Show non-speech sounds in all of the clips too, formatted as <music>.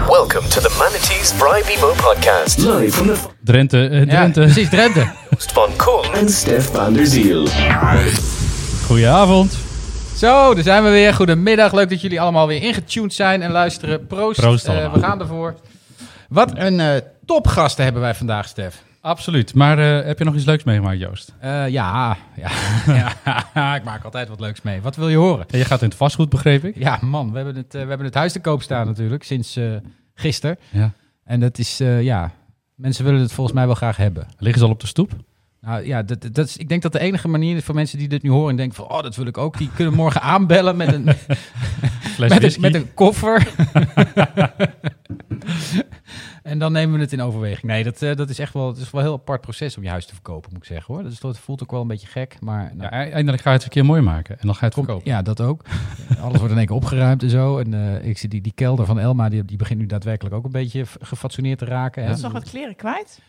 Welcome to the Manatees Bribe Emo podcast. Live from the Drenthe, eh, Ja, Drenthe. precies, Drenthe. Host van Koen and Stef van der Ziel. Goedenavond. Zo, daar zijn we weer. Goedemiddag. Leuk dat jullie allemaal weer ingetuned zijn en luisteren. Proost. Proost Eh, allemaal. we gaan ervoor. Wat een eh topgasten hebben wij vandaag, Stef. Absoluut. Maar eh, heb je nog iets leuks meegemaakt, Joost? Eh, ja, ja. <laughs> ja, <laughs> ik maak altijd wat leuks mee. Wat wil je horen? Ja, Je gaat in het vastgoed, begreep ik. Ja, man, we hebben het, eh, we hebben het huis te koop staan natuurlijk, sinds gisteren. Ja. En dat is, ja, mensen willen het volgens mij wel graag hebben. Liggen ze al op de stoep? Nou ja, dat, dat is, ik denk dat de enige manier is voor mensen die dit nu horen en denken van, oh, dat wil ik ook. Die kunnen morgen <laughs> aanbellen met een, <laughs> met een, met een koffer. <laughs> en dan nemen we het in overweging. Nee, dat, eh, dat is echt wel, het is wel een heel apart proces om je huis te verkopen, moet ik zeggen hoor. Dat, is, dat voelt ook wel een beetje gek, maar... nou, Ja, e- eindelijk ga je het een keer mooi maken. En dan ga je het Kom- verkopen. Ja, dat ook. Alles wordt in één keer opgeruimd en zo. En eh, ik zie die, die kelder van Elma, die, die begint nu daadwerkelijk ook een beetje gefatsoeneerd te raken. hè. Dat is nog wat kleren kwijt.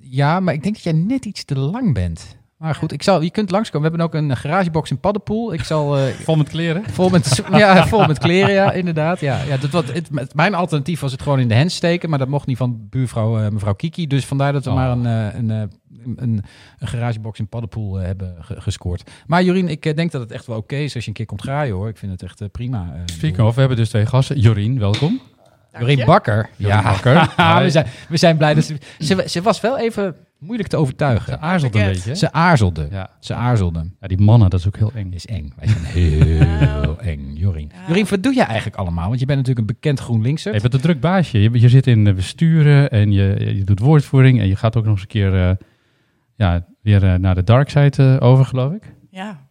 Ja, maar ik denk dat jij net iets te lang bent. Maar goed, ik zal, je kunt langskomen. We hebben ook een garagebox in Paddenpoel. Ik zal... eh, <laughs> Vol met kleren. Vol met, ja, <laughs> vol met kleren, ja, inderdaad. Ja, ja, dat, wat, het, mijn alternatief was het gewoon in de hens steken, maar dat mocht niet van buurvrouw eh, mevrouw Kiki. Dus vandaar dat we Oh. maar een, eh, een, eh, een, een garagebox in Paddenpoel eh, hebben ge- gescoord. Maar Jorien, ik eh, denk dat het echt wel oké is als je een keer komt graaien hoor. Ik vind het echt eh, prima. eh, Speaking of, we hebben dus twee gasten. Jorien, welkom. Jorien. Bakker. Jorien ja, Bakker. <laughs> We, zijn, we zijn blij dat ze, ze... Ze was wel even moeilijk te overtuigen. Ze aarzelt een beetje. hè? Ze aarzelde. Ja. Ze aarzelde. ja, die mannen, dat is ook heel eng. is eng. Wij zijn heel <laughs> eng, Jorien. Ja. Jorien, wat doe je eigenlijk allemaal? Want je bent natuurlijk een bekend GroenLinkser. Je bent een druk baasje. Je, je zit in eh, besturen en je, je doet woordvoering. En je gaat ook nog eens een keer eh, ja, weer eh, naar de dark side eh, over, geloof ik. Ja.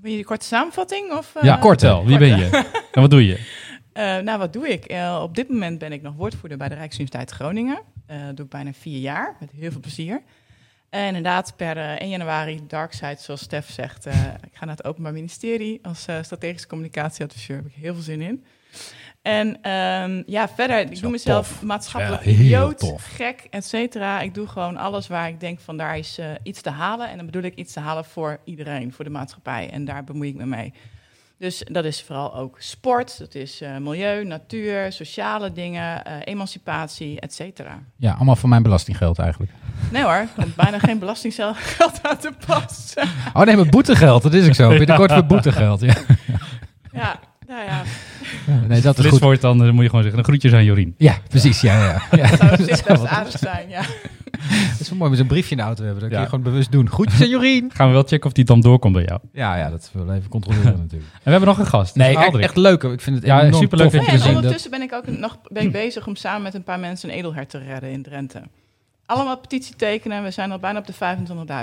Wil je een korte samenvatting? Of, eh, ja, kort wel. Wie ben je? <laughs> En wat doe je? Eh, nou, wat doe ik? Eh, op dit moment ben ik nog woordvoerder bij de Rijksuniversiteit Groningen. Dat doe ik bijna vier jaar, met heel veel plezier. En inderdaad, per eh, 1 januari, Darkside, zoals Stef zegt. ik ga naar het Openbaar Ministerie als strategische communicatieadviseur. Daar heb ik heel veel zin in. En ehm, ja, verder, ik doe mezelf tof. maatschappelijk heel idioot, tof. gek, et cetera. Ik doe gewoon alles waar ik denk van daar is iets te halen. En dan bedoel ik iets te halen voor iedereen, voor de maatschappij. En daar bemoei ik me mee. Dus dat is vooral ook sport, dat is eh, milieu, natuur, sociale dingen, eh, emancipatie, et cetera. Ja, allemaal van mijn belastinggeld eigenlijk. Nee hoor, komt bijna geen belastinggeld aan te pas. Oh nee, mijn boetegeld, dat is ook zo. <laughs> Binnenkort voor boetegeld. Ja. ja, nou ja, <laughs> Nee, dat is goed. voor het dan moet je gewoon zeggen. De groetjes aan Jorien. Ja, precies. Ja, ja. ja. dat zou zich <laughs> zou aardig zijn, ja. Dat is wel mooi met zo'n briefje in de auto hebben. Dat kun Ja. je gewoon bewust doen. Groetjes aan Jorien. <laughs> Gaan we wel checken of die dan doorkomt bij jou. Ja, ja, dat willen we even controleren <laughs> natuurlijk. En we hebben nog een gast. Nee, echt, echt leuk. Ik vind het Ja, superleuk tof dat je en er ondertussen ben ik ook nog ben ik bezig om samen met een paar mensen een edelhert te redden in Drenthe. Allemaal petitie tekenen, we zijn al bijna op de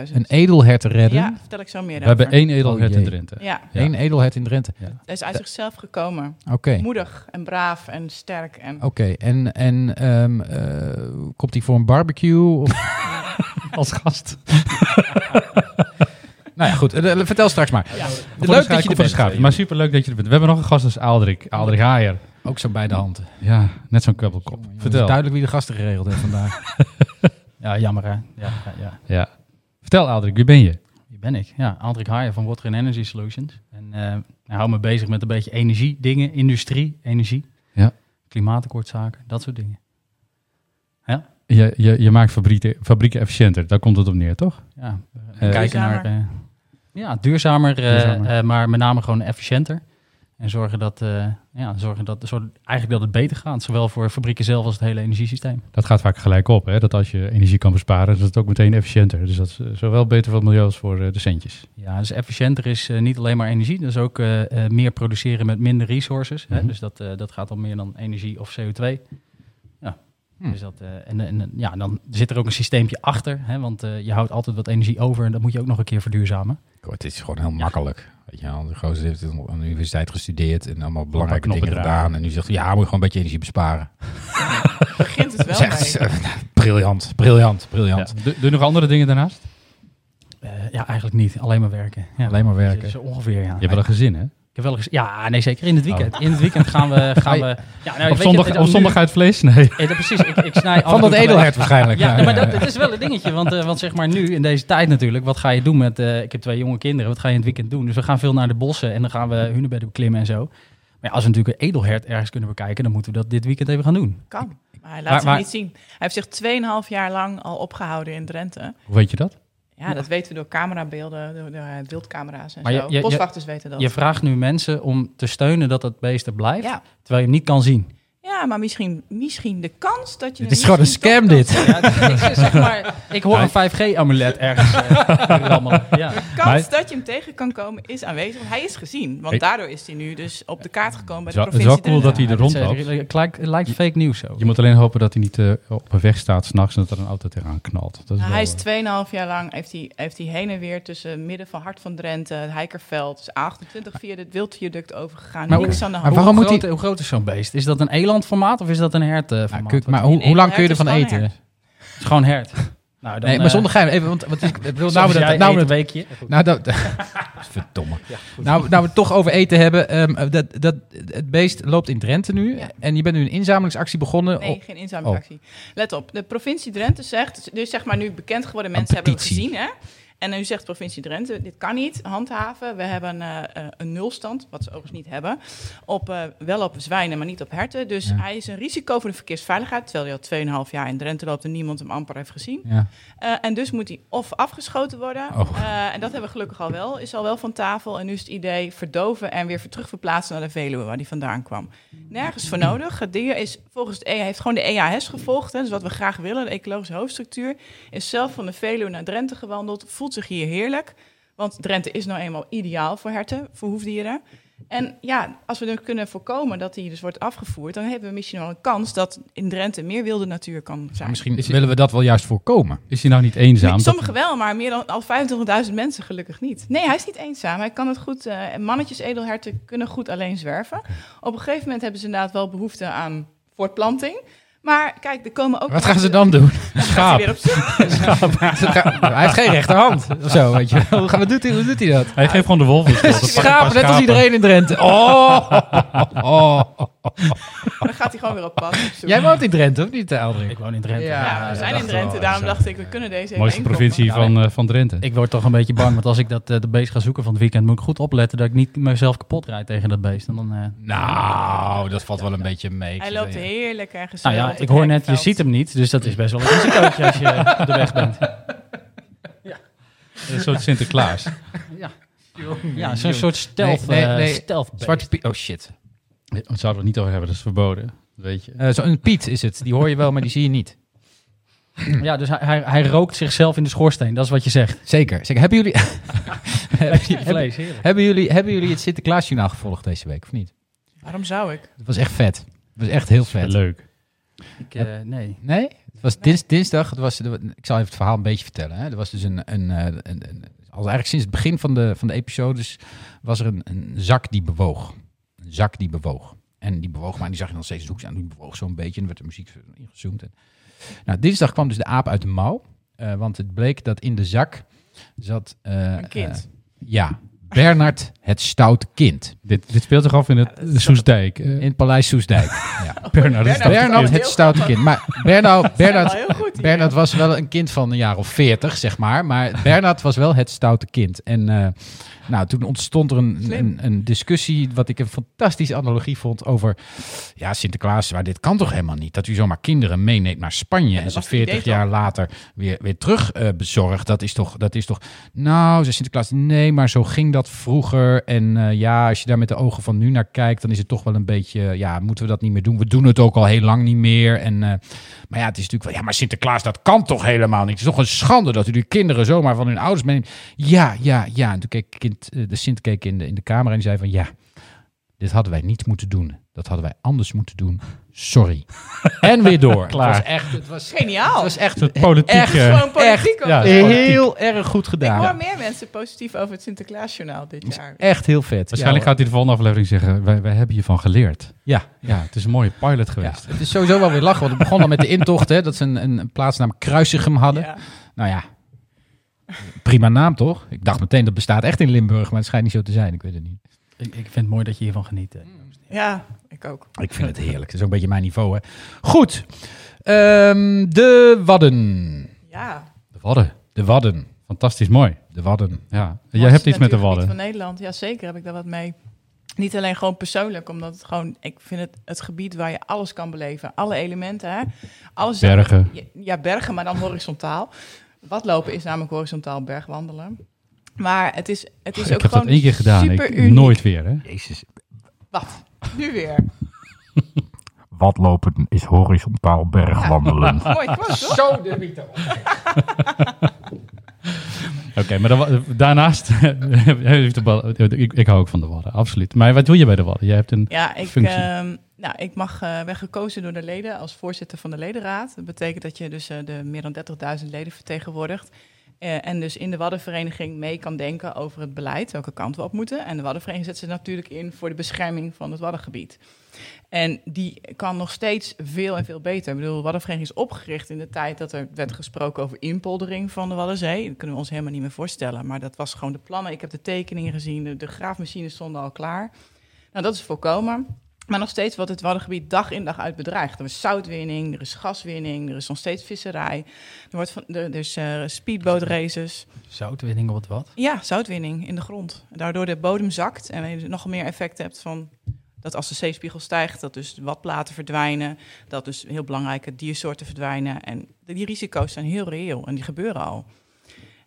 25.000. Een edelhert te redden. Ja, vertel ik zo meer We hebben over. één edelhert Oh, in. Drenthe. Ja, Eén edelhert in Drenthe. hij is uit zichzelf gekomen. Oké. Moedig en braaf en sterk. En... Oké, en, en ehm, eh, komt hij voor een barbecue? Of... <laughs> Als gast. <laughs> nou ja, goed. eh, vertel straks maar. Ja. Leuk dat je er bent. Maar superleuk dat je er bent. We hebben nog een gast, dat is Aldrik. Aldrik Haaier. Ook zo bij de hand. Ja, net zo'n kubbelkop. Het is Vertel. duidelijk wie de gasten geregeld heeft vandaag. <laughs> Ja, jammer hè. Ja, ja, ja. Ja. Vertel Aldrik, wie ben je? Hier ben ik. Ja, Aldrik Haaien van Water and Energy Solutions. En eh, ik hou me bezig met een beetje energie dingen, industrie, energie. Ja. Klimaatakkoordzaken, dat soort dingen. Je, je, je maakt fabrieken, fabrieken efficiënter. Daar komt het op neer, toch? Ja, Eh, kijken naar... eh, ja, duurzamer, Duurzamer. eh, maar met name gewoon efficiënter. En zorgen dat, eh, ja, zorgen dat, zorg, eigenlijk dat het beter gaat. Zowel voor fabrieken zelf als het hele energiesysteem. Dat gaat vaak gelijk op. Hè? Dat als je energie kan besparen, is het ook meteen efficiënter. Dus dat is eh, zowel beter voor het milieu als voor eh, de centjes. Ja, dus efficiënter is niet alleen maar energie. Dus ook eh, eh, meer produceren met minder resources. Mhm. hè? Dus dat, eh, dat gaat om meer dan energie of CO2. Ja. Hm. Dus dat, eh, en, en ja, dan zit er ook een systeempje achter. Hè? Want eh, je houdt altijd wat energie over en dat moet je ook nog een keer verduurzamen. Het is gewoon heel makkelijk. Weet je wel, de gozer heeft aan de universiteit gestudeerd en allemaal belangrijke dingen draaien. gedaan. En nu zegt hij, ja, moet je gewoon een beetje energie besparen. <laughs> begint het wel <laughs> Zegt, mee. eh, <laughs> briljant, briljant, briljant. Ja. Doe, nog andere dingen daarnaast? Eh, ja, eigenlijk niet. Alleen maar werken. Ja. Alleen maar werken. Zo ongeveer, ja. Je hebt wel een gezin, hè? Ik heb wel eens, ja, nee, zeker in het weekend. In het weekend gaan we... <laughs> Gaan we ja, nou, Op je, zondag, op nu- zondag uit vlees? Nee. <laughs> Ja, dat- precies. Ik, ik snij Van dat edelhert waarschijnlijk. Ja, maar dat, het is wel een dingetje. Want, eh, want zeg maar nu, in deze tijd natuurlijk, wat ga je doen met... eh, ik heb twee jonge kinderen, wat ga je in het weekend doen? Dus we gaan veel naar de bossen en dan gaan we hunebedden beklimmen en zo. Maar ja, als we natuurlijk een edelhert ergens kunnen bekijken, dan moeten we dat dit weekend even gaan doen. Kan. Maar hij laat zich waar- niet zien. Hij heeft zich 2,5 jaar lang al opgehouden in Drenthe. Hoe weet je dat? Ja, dat weten we door camerabeelden, door, door eh, wildcamera's en Maar zo. je- je- Boswachters weten dat. Je vraagt nu mensen om te steunen dat het beest er blijft, ja. terwijl je hem niet kan zien. Ja, maar misschien, misschien de kans dat je... Het is gewoon een scam dit. Ja, ik, zeg maar, <laughs> ik hoor een 5G-amulet ergens eh, <laughs> rammelen. Ja. De kans Maar- dat je hem tegen kan komen is aanwezig, want hij is gezien. Want Ik- daardoor is hij nu dus op de kaart gekomen bij Het de is wel- het is provincie wel cool dat hij er Het rondloopt. eh, lijkt, het lijkt, het lijkt fake nieuws zo. Je moet alleen hopen dat hij niet eh, op een weg staat s'nachts en dat er een auto tegenaan knalt. Dat is Nou, hij is eh, 2,5 jaar lang heeft hij, heeft hij heen en weer tussen midden van Hart van Drenthe, het Heikerveld, dus 28 via dit wildviaduct overgegaan. Maar Niks aan de maar hand. waarom hoe, moet hij- groot, hoe groot is zo'n beest? Is dat een elandformaat of is dat een? Ja, Wat- kuk, maar hoe, hoe lang kun je ervan eten? Het is gewoon hert. Nou, dan, Nee, maar eh, zonder geheim. Even, want, want <laughs> ik bedoel, nou we dat, nou een weekje. nou dat, <laughs> <laughs> verdomme. Nou, nou we het toch over eten hebben. ehm, dat, dat, het beest loopt in Drenthe nu. Ja. En je bent nu een inzamelingsactie begonnen. Nee, geen inzamelingsactie. Let op, de provincie Drenthe zegt, dus zeg maar nu bekend geworden mensen hebben het gezien, hè? En nu zegt de provincie Drenthe, dit kan niet handhaven. We hebben eh, eh, een nulstand, wat ze overigens niet hebben, op, eh, wel op zwijnen, maar niet op herten. Dus Ja. hij is een risico voor de verkeersveiligheid, terwijl hij al 2,5 jaar in Drenthe loopt en niemand hem amper heeft gezien. ja. En dus moet hij of afgeschoten worden. Oh. en dat hebben we gelukkig al wel. Is al wel van tafel. En nu is het idee verdoven en weer terug verplaatsen naar de Veluwe, waar die vandaan kwam. Nergens voor nodig. Het dier is volgens het EA, heeft gewoon de EAS gevolgd. Hè, dus wat we graag willen, de ecologische hoofdstructuur. Is zelf van de Veluwe naar Drenthe gewandeld. Voelt zich hier heerlijk. Want Drenthe is nou eenmaal ideaal voor herten, voor hoefdieren. En ja, als we dan kunnen voorkomen dat hij dus wordt afgevoerd, dan hebben we misschien wel een kans dat in Drenthe meer wilde natuur kan zijn. Misschien Is- willen we dat wel juist voorkomen. Is hij nou niet eenzaam? Sommigen wel, maar meer dan al 25.000 mensen gelukkig niet. Nee, hij is niet eenzaam. Hij kan het goed. eh mannetjes edelherten kunnen goed alleen zwerven. Op een gegeven moment hebben ze inderdaad wel behoefte aan voortplanting. Maar kijk, er komen ook. Wat gaan ze dan doen? <laughs> Gaat hij zoek. <laughs> <laughs> hij heeft geen rechterhand of zo, weet je. Hoe, doet hij, hoe doet hij dat? Hij geeft gewoon de wolf Schapen, net als iedereen in Drenthe. Oh, oh. Dan gaat hij gewoon weer op pad. op. <laughs> Jij woont in Drenthe, of niet, Aldrik? Ik woon in Drenthe. Ja, Ja, we zijn in. Drenthe. Daarom Zo. dacht ik, we kunnen deze even Mooiste provincie van, eh, van Drenthe. Ik word toch een beetje bang, want als ik dat eh, de beest ga zoeken van het weekend, moet ik goed opletten dat ik niet mezelf kapot rijd tegen dat beest. En dan, eh, Nou, dat valt wel een beetje mee. Hij loopt heerlijk ergens. nou eh, ja, ik hoor net, je ziet hem niet, dus dat is best wel een risicootje als je op de weg bent. <laughs> Een soort Sinterklaas. Ja, zo'n soort stealth, Nee, nee, eh, nee. stealth beest. Zwarte Piet. Oh shit. Daar zouden we het niet over hebben, dat is verboden. Dat weet je. Eh, Zo'n Piet is het. Die hoor je wel, maar die zie je niet. Ja, dus hij, hij, hij rookt zichzelf in de schoorsteen, dat is wat je zegt. Zeker. zeker. Hebben, jullie, <laughs> hebben, Vlees, heerlijk. hebben, jullie, hebben jullie het Sinterklaasjournaal gevolgd deze week, of niet? Waarom zou ik? Het was echt vet. Het was echt heel vet. Leuk. Ik, eh, nee. Nee? Het was dins, dinsdag. Het was, ik zal even het verhaal een beetje vertellen. Hè. Er was dus een, een, eh, een, een- al eigenlijk sinds het begin van de, van de episodes was er een, een zak die bewoog. Een zak die bewoog. En die bewoog, maar die zag je nog steeds zoeken. En die bewoog zo'n beetje en er werd de muziek ingezoomd. En, nou, dinsdag kwam dus de aap uit de mouw. Eh, want het bleek dat in de zak zat... eh, Een kind. eh, ja, Bernard het stoute kind. Dit, dit speelt zich af in het Ja, Soesdijk. In het Paleis Soesdijk. <laughs> ja. Bernard Bernard. het stoute kind. Maar Bernard, Bernard, Bernard. Bernard was wel een kind van een jaar of veertig, zeg maar. Maar Bernard was wel het stoute kind. En eh, nou, toen ontstond er een, een, een discussie, wat ik een fantastische analogie vond, over... Ja, Sinterklaas, maar dit kan toch helemaal niet? Dat u zomaar kinderen meeneemt naar Spanje en ze was het idee 40 jaar later weer, weer terug eh, bezorgt. Dat is, toch, dat is toch... Nou, zei Sinterklaas, nee, maar zo ging dat vroeger. En eh, ja, als je daar met de ogen van nu naar kijkt, dan is het toch wel een beetje... Ja, moeten we dat niet meer doen? We doen het ook al heel lang niet meer. En, eh, maar ja, het is natuurlijk wel... Ja, maar Sinterklaas, dat kan toch helemaal niet? Het is toch een schande dat u die kinderen zomaar van hun ouders meeneemt? Ja, ja, ja. En toen keek kind, eh, de Sint keek in de, in de kamer en die zei van... Ja, dit hadden wij niet moeten doen. Dat hadden wij anders moeten doen. Sorry. <laughs> en weer door. Klaar. Het was echt... Het was, Geniaal. het was echt... Het politiek, Echt, eh, Gewoon politiek ja, Ik politiek. heel erg goed gedaan. hoor meer mensen positief over het Sinterklaasjournaal dit jaar. Echt heel vet. Waarschijnlijk ja, gaat hij de volgende aflevering zeggen, wij, wij hebben hiervan geleerd. Ja, Ja, het is een mooie pilot ja, geweest. het is sowieso wel weer lachen. Want het begon al met de intocht, hè, dat ze een, een, een plaatsnaam Kruisigem hadden. Ja. Nou ja, prima naam toch? Ik dacht meteen dat bestaat echt in Limburg, maar het schijnt niet zo te zijn. Ik weet het niet. Ik, ik vind het mooi dat je hiervan geniet. ja, ik ook. Ik vind het heerlijk. Het is ook een beetje mijn niveau. Hè. Goed. Ehm, de Wadden. Ja. De Wadden. De Wadden. Fantastisch mooi. De Wadden. Ja. Jij hebt iets met de Wadden. van Nederland. Ja, zeker heb ik daar wat mee. Niet alleen gewoon persoonlijk, omdat het gewoon, ik vind het het gebied waar je alles kan beleven. Alle elementen, hè. Alles Bergen. Ja, bergen, maar dan horizontaal. Watlopen is namelijk horizontaal bergwandelen. Maar het is, het is ik ook heb gewoon dat één keer gedaan. super Ik, uniek. nooit weer, hè? Jezus. Wat? Nu weer. <laughs> Watlopen is horizontaal bergwandelen. <laughs> Mooi quote, toch? Zo de Vito. <laughs> Oké, maar dan, daarnaast heeft de Wadden- ik, ik hou ook van de Wadden, absoluut. Maar wat doe je bij de Wadden? Je hebt een Ja, ik, functie. ehm, nou, ik mag, eh ben gekozen door de leden als voorzitter van de ledenraad. Dat betekent dat je dus eh, de meer dan 30.000 leden vertegenwoordigt. Eh, en dus in de Waddenvereniging mee kan denken over het beleid, welke kant we op moeten. En de Waddenvereniging zet zich natuurlijk in voor de bescherming van het Waddengebied. En die kan nog steeds veel en veel beter. Ik bedoel, de Waddenvereniging is opgericht in de tijd dat er werd gesproken over inpoldering van de Waddenzee. Dat kunnen we ons helemaal niet meer voorstellen. Maar dat was gewoon de plannen. Ik heb de tekeningen gezien, de, de graafmachines stonden al klaar. Nou, dat is voorkomen. Maar nog steeds wordt het Waddengebied dag in dag uit bedreigd. Er is zoutwinning, er is gaswinning, er is nog steeds visserij. Er, wordt van, er, er is eh speedbootraces. Zoutwinning het wat? Ja, zoutwinning in de grond. Daardoor de bodem zakt en je nog meer effect hebt van dat als de zeespiegel stijgt, dat dus watplaten verdwijnen, dat dus heel belangrijke diersoorten verdwijnen. En die risico's zijn heel reëel en die gebeuren al.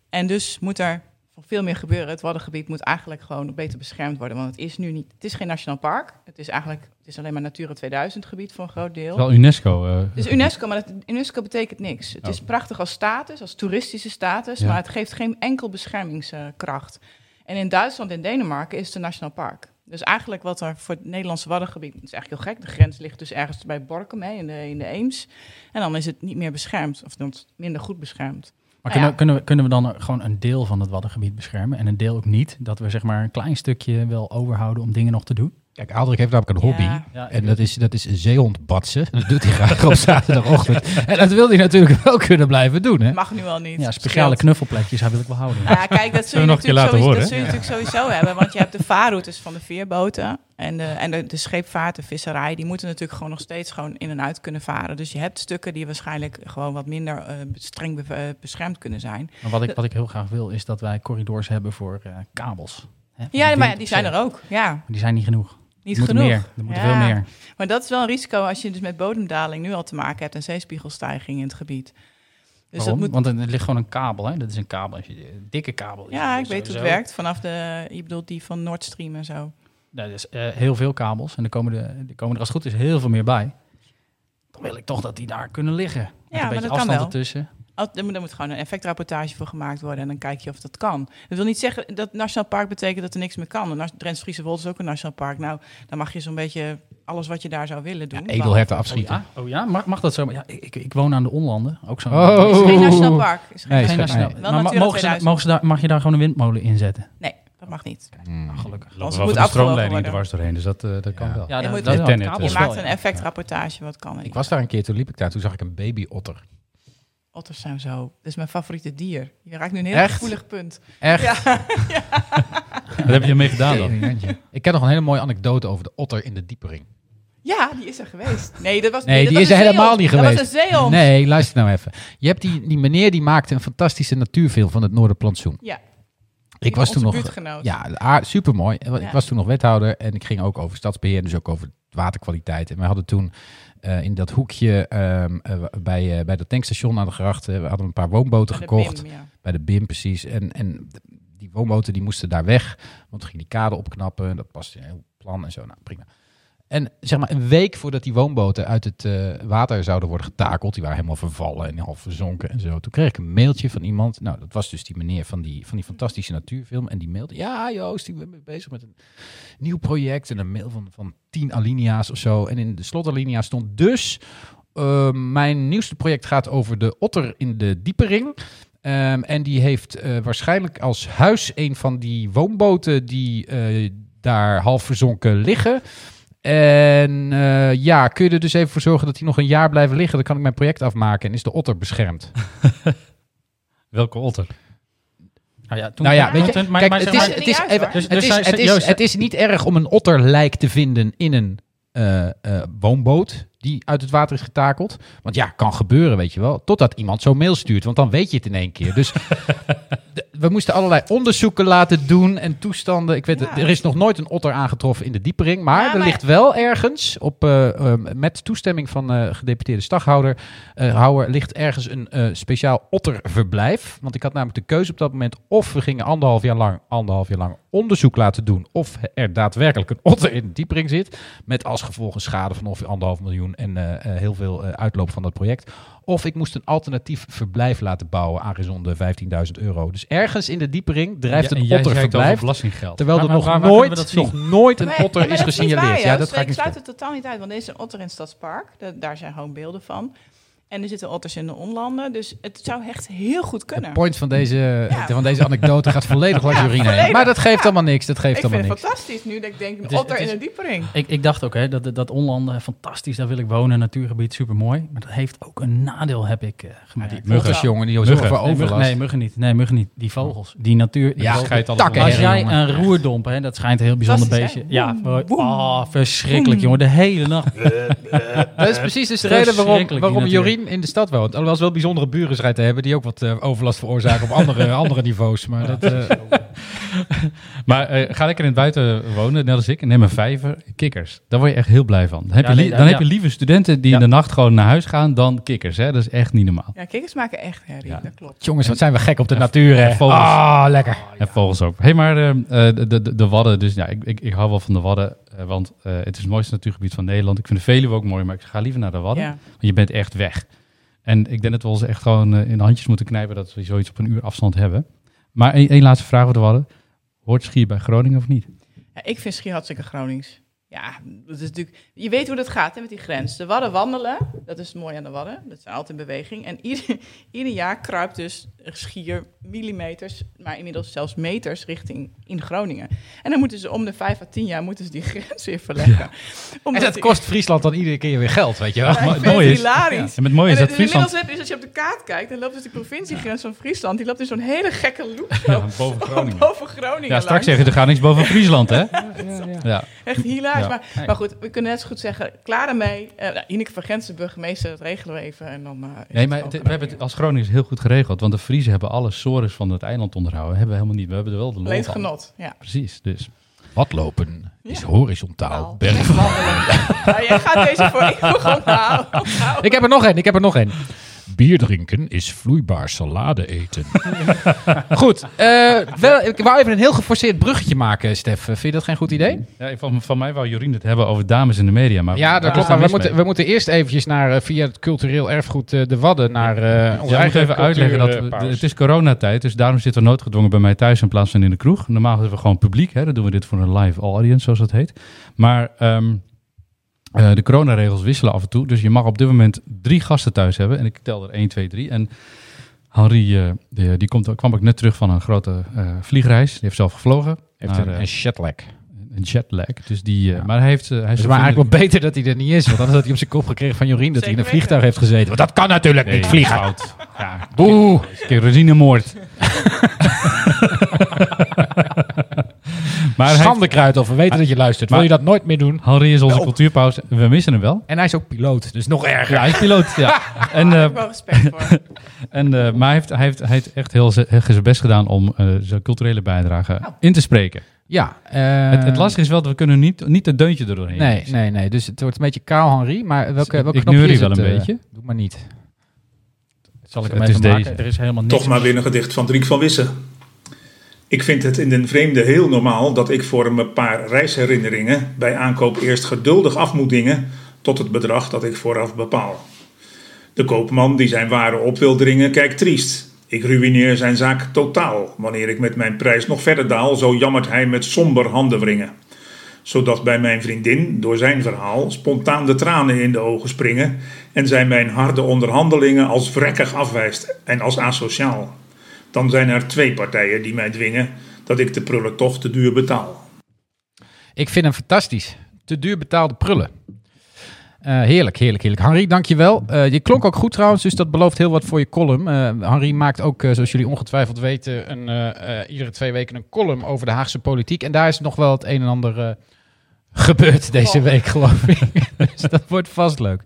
En dus moet er veel meer gebeuren. Het Waddengebied moet eigenlijk gewoon beter beschermd worden, want het is nu niet, het is geen nationaal park. Het is eigenlijk, het is alleen maar Natura 2000 gebied voor een groot deel. wel UNESCO. eh, Het is UNESCO, maar UNESCO betekent niks. Het Oh. is prachtig als status, als toeristische status, Ja. maar het geeft geen enkel beschermingskracht. En in Duitsland en Denemarken is het een nationaal park. Dus eigenlijk wat er voor het Nederlandse Waddengebied, dat is eigenlijk heel gek. De grens ligt dus ergens bij Borkum hè, in, de, in de Eems. En dan is het niet meer beschermd, of dan minder goed beschermd. Maar kunnen, ja. kunnen, we, kunnen we dan gewoon een deel van het Waddengebied beschermen en een deel ook niet? Dat we zeg maar een klein stukje wel overhouden om dingen nog te doen? Kijk, Aldrik heeft namelijk een hobby. Ja. Ja, En dat is, dat is zeehondbatsen. <laughs> Dat doet hij graag op zaterdagochtend. <laughs> En dat wil hij natuurlijk wel kunnen blijven doen. Hè? Mag nu al niet. ja, speciale knuffelplekjes, daar wil ik wel houden. Nou ja, kijk, dat zul Zullen je, natuurlijk laten sowieso, horen, dat zul je natuurlijk sowieso hebben. Want je hebt de vaarroutes van de veerboten en de, en de, de scheepvaart, de visserij. Die moeten natuurlijk gewoon nog steeds gewoon in en uit kunnen varen. Dus je hebt stukken die waarschijnlijk gewoon wat minder eh, streng be- eh, beschermd kunnen zijn. Maar wat ik, wat ik heel graag wil, is dat wij corridors hebben voor eh, kabels. Hè, Ja, maar die zijn er ook. Ja, Die zijn niet genoeg. Niet genoeg. meer. Er moeten Ja. veel meer. Maar dat is wel een risico als je dus met bodemdaling nu al te maken hebt en zeespiegelstijging in het gebied. Dus Waarom? dat moet, Want er ligt gewoon een kabel. Hè? Dat is een kabel. Een dikke kabel. ja, ik weet hoe het werkt. Vanaf de, je bedoelt die van Nord Stream en zo. Nou, dus, heel veel kabels. En er komen, er, er komen er als het goed is heel veel meer bij. Dan wil ik toch dat die daar kunnen liggen. Met maar een beetje dat kan afstand wel. ertussen. Er moet, moet gewoon een effectrapportage voor gemaakt worden en dan kijk je of dat kan. Dat wil niet zeggen dat Nationaal Park betekent dat er niks meer kan. En Drents Friese Wold is ook een Nationaal Park. Nou, dan mag je zo'n beetje alles wat je daar zou willen doen. Edelherten Oh afschieten. ja, oh, ja? Mag, mag dat zo? Maar Ja, ik, ik, ik woon aan de Onlanden. Ook zo. Oh. Is geen Nationaal Park. Is geen Nee, Geen nationaal- mogen ze, 2000. mogen ze daar, mag je daar gewoon een windmolen inzetten? Nee, dat mag niet. Hmm. Gelukkig. lopen moet de worden. dwars doorheen, dus dat, eh, dat kan Ja. wel. Ja, Je dat, moet- dat, Ja, dat Je dus. wel, maakt een ja. effectrapportage wat kan. Ik was daar een keer, toen liep ik daar, toen zag ik een babyotter. Otters zijn zo. Dat is mijn favoriete dier. Je raakt nu een heel Echt? gevoelig punt. Echt? Ja. <laughs> Wat heb je ermee gedaan dan? Ik ken nog een hele mooie anekdote over de otter in de diepering. ja, die is er geweest. Nee, dat was, Nee, dat die was is er helemaal niet Dat geweest. was een zeehond. Nee, luister nou even. Je hebt die, die meneer die maakte een fantastische natuurfilm van het Noorderplantsoen. Ja. Ik was toen nog... buurtgenoot. Ja, super mooi. Ik Ja. was toen nog wethouder en ik ging ook over stadsbeheer, dus ook over waterkwaliteit. En wij hadden toen eh, in dat hoekje ehm, eh, bij, eh, bij dat tankstation aan de grachten, we hadden een paar woonboten Bij gekocht. BIM, ja. Bij de BIM precies. En, en die woonboten die moesten daar weg, want we gingen die kade opknappen. Dat paste in een heel plan en zo. Nou, prima. En zeg maar een week voordat die woonboten uit het eh, water zouden worden getakeld, die waren helemaal vervallen en half verzonken en zo. Toen kreeg ik een mailtje van iemand. Nou, dat was dus die meneer van die, van die fantastische natuurfilm. En die mailde, ja Joost, ik ben bezig met een nieuw project. En een mail van, van tien alinea's of zo. En in de slotalinea stond dus, eh, mijn nieuwste project gaat over de otter in de diepering. Ehm, en die heeft eh, waarschijnlijk als huis een van die woonboten die daar half verzonken liggen. En eh, ja, kun je er dus even voor zorgen dat die nog een jaar blijven liggen? Dan kan ik mijn project afmaken en is de otter beschermd. <laughs> Welke otter? Nou ja, toen, nou ja, weet je, kijk, het is, maar- het is, niet uit, even- hoor. Dus- het is, zij- het is, Joost- het is niet erg om een otterlijk te vinden in een eh, eh, woonboot die uit het water is getakeld. Want ja, kan gebeuren, weet je wel. Totdat iemand zo'n mail stuurt, want dan weet je het in één keer. Dus <laughs> de- we moesten allerlei onderzoeken laten doen en toestanden. Ik weet, het, er is nog nooit een otter aangetroffen in de diepering. Maar Ja, er maar- ligt wel ergens, op, eh, eh, met toestemming van eh gedeputeerde staghouder, eh, houwer, ligt ergens een speciaal otterverblijf. Want ik had namelijk de keuze op dat moment of we gingen anderhalf jaar lang, anderhalf jaar lang onderzoek laten doen of er daadwerkelijk een otter in de diepering zit. Met als gevolg een schade van ongeveer anderhalf miljoen en heel veel uitloop van dat project. Of ik moest een alternatief verblijf laten bouwen, aangezien de 15.000 euro. Dus ergens in de diepering drijft Ja, en een otter verblijf. belastinggeld. Terwijl er Maar- nog, maar nooit, we dat <laughs> nog nooit een Nee, otter is niet waar, gesignaleerd. Ja, dat ga ik ik sluit het totaal niet uit, want er is een otter in het Stadspark. Da- daar zijn gewoon beelden van. En er zitten otters in de onlanden. Dus het zou echt heel goed kunnen. point van deze, Ja. van deze anekdote gaat volledig <laughs> langs Ja, volledig. Maar dat geeft Ja. allemaal niks. Dat geeft ik allemaal vind niks. het fantastisch nu dat ik denk, een Het is- otter het is- in een diepering. Ik, ik dacht ook, hè, dat, dat onlanden, fantastisch, daar wil ik wonen, natuurgebied, super mooi. Maar dat heeft ook een nadeel, heb ik eh gemerkt. die Muggen, jongen, die Muggen. zorgen voor Nee, muggen, overlast. nee, muggen niet. Nee, muggen niet. Die vogels, die natuur. die Ja, takken. Als jij jongen. een roerdom, hè, dat schijnt een heel bijzonder beestje. hè? Ja, Boem, boem. oh, verschrikkelijk, jongen. De hele nacht. <laughs> Dat is precies dus de reden waarom, waarom. Jorien in de stad woont. Alhoewel ze wel bijzondere buren schijnt te hebben die ook wat eh, overlast veroorzaken op andere, <laughs> andere niveaus. Maar dat, eh, <laughs> Maar eh, ga lekker in het buiten wonen, net als ik. En neem een vijver, kikkers. Daar word je echt heel blij van. Dan heb, Ja, je, li- dan ja. heb je liever studenten die Ja. in de nacht gewoon naar huis gaan dan kikkers. Hè? Dat is echt niet normaal. Ja, kikkers maken echt herrie, Ja. dat klopt. jongens, wat zijn we gek op de natuur, hè? vogels. Ah, lekker. En vogels ook. hey, maar eh, eh, de, de, de Wadden, dus ja, ik, ik, ik hou wel van de Wadden. Eh, want eh, het is het mooiste natuurgebied van Nederland. Ik vind de Veluwe ook mooi, maar ik ga liever naar de Wadden. Ja. Want je bent echt weg. En ik denk dat we ons echt gewoon eh, in de handjes moeten knijpen dat we zoiets op een uur afstand hebben. Maar één laatste vraag over de Wadden. Hoort Schier bij Groningen of niet? Ja, ik vind Schier hartstikke Gronings. Ja, dat is natuurlijk, je weet hoe dat gaat hè, met die grens. De Wadden wandelen, dat is het mooie aan de Wadden. Dat zijn altijd in beweging. En ieder, <laughs> ieder jaar kruipt dus Schier millimeters, maar inmiddels zelfs meters richting in Groningen. En dan moeten ze om de vijf à tien jaar moeten ze die <laughs> grens weer verleggen. En dat die- kost Friesland dan iedere keer weer geld, weet je wel? Ja, Maar het mooie het is- hilarisch. En het mooie is En dat Friesland... je, dus als je op de kaart kijkt, dan loopt dus de provinciegrens van Friesland, die loopt dus zo'n hele gekke loop Ja, boven <laughs> Groningen. boven Groningen Ja, straks langs. zeggen er gaat niks boven Friesland, hè? Ja. Echt hilarisch. Ja. Maar, maar goed, we kunnen net zo goed zeggen, klaar ermee. Uh, nou, Ineke van Gens, de burgemeester, dat regelen we even. En dan, uh, is Nee, maar het- we hebben het als Groningers heel goed geregeld. Want de Friesen hebben alle sores van het eiland onderhouden. Hebben we helemaal niet. We hebben er wel de lol van. genot. Ja. Precies, dus. Watlopen is Ja. horizontaal. Nou, nou, jij gaat deze voor <laughs> onthouden. <laughs> Ik heb er nog één, ik heb er nog één. Bier drinken is vloeibaar salade eten. <laughs> Goed, eh, wel, ik wou even een heel geforceerd bruggetje maken, Stef. Vind je dat geen goed idee? Ja, van, van mij wou Jorien het hebben over dames in de media. Maar Ja, dat klopt. Maar we moeten, we moeten eerst eventjes naar, eh, via het cultureel erfgoed eh, De Wadden naar eh onze Ja, eigen even uitleggen dat het is coronatijd, dus daarom zitten we noodgedwongen bij mij thuis in plaats van in de kroeg. Normaal hebben we gewoon publiek, hè? dan doen we dit voor een live audience, zoals dat heet. Maar ehm, eh, de coronaregels wisselen af en toe, dus je mag op dit moment drie gasten thuis hebben. En ik tel er 1, 2, 3. En Henri, eh, die, die komt, kwam ook net terug van een grote eh, vliegreis. Die heeft zelf gevlogen. heeft naar, een, een jetlag. een jetlag. Dus die, Ja. Maar hij heeft... hij Het is is maar eigenlijk wel beter dat hij er niet is. Want anders had hij op zijn kop gekregen van Jorien dat hij in een vliegtuig heeft gezeten. Want dat kan natuurlijk niet vliegen. Fout. Ja, Boe. kerosinemoord. <laughs> <laughs> maar hij, Schandekruid of we weten dat je luistert. Wil je dat nooit meer doen? Henri is onze cultuurpauze. We missen hem wel. En hij is ook piloot, dus nog erger. Ja, hij is piloot. Ja. <laughs> En, eh, wel respect voor. <laughs> en, eh, maar hij heeft, hij, heeft, hij heeft echt heel zijn best gedaan om eh, zijn culturele bijdrage in te spreken. Ja. eh, het, het lastige is wel dat we kunnen niet, niet het deuntje er doorheen Nee, nee, nee. Dus het wordt een beetje kaal, Henri. Maar welke, welke ik knopje is wel het, een beetje. Doe maar niet. Zal ik Het is even maken? deze. Er is helemaal niks. Toch maar weer een gedicht van Driek van Wissen. Ik vind het in den vreemde heel normaal dat ik voor een paar reisherinneringen bij aankoop eerst geduldig af moet dingen tot het bedrag dat ik vooraf bepaal. De koopman die zijn waren op wil dringen kijkt triest. Ik ruïneer zijn zaak totaal. Wanneer ik met mijn prijs nog verder daal, zo jammert hij met somber handenwringen. Zodat bij mijn vriendin, door zijn verhaal, spontaan de tranen in de ogen springen en zij mijn harde onderhandelingen als vrekkig afwijst en als asociaal. Dan zijn er twee partijen die mij dwingen dat ik de prullen toch te duur betaal. Ik vind hem fantastisch. Te duur betaalde prullen. Eh, heerlijk, heerlijk, heerlijk. Henri, dankjewel. Eh je klonk ook goed trouwens, dus dat belooft heel wat voor je column. Eh Henri maakt ook, zoals jullie ongetwijfeld weten, een, eh, eh, iedere twee weken een column over de Haagse politiek. En daar is nog wel het een en ander eh, gebeurd deze Oh. week, geloof ik. <laughs> dus dat wordt vast leuk.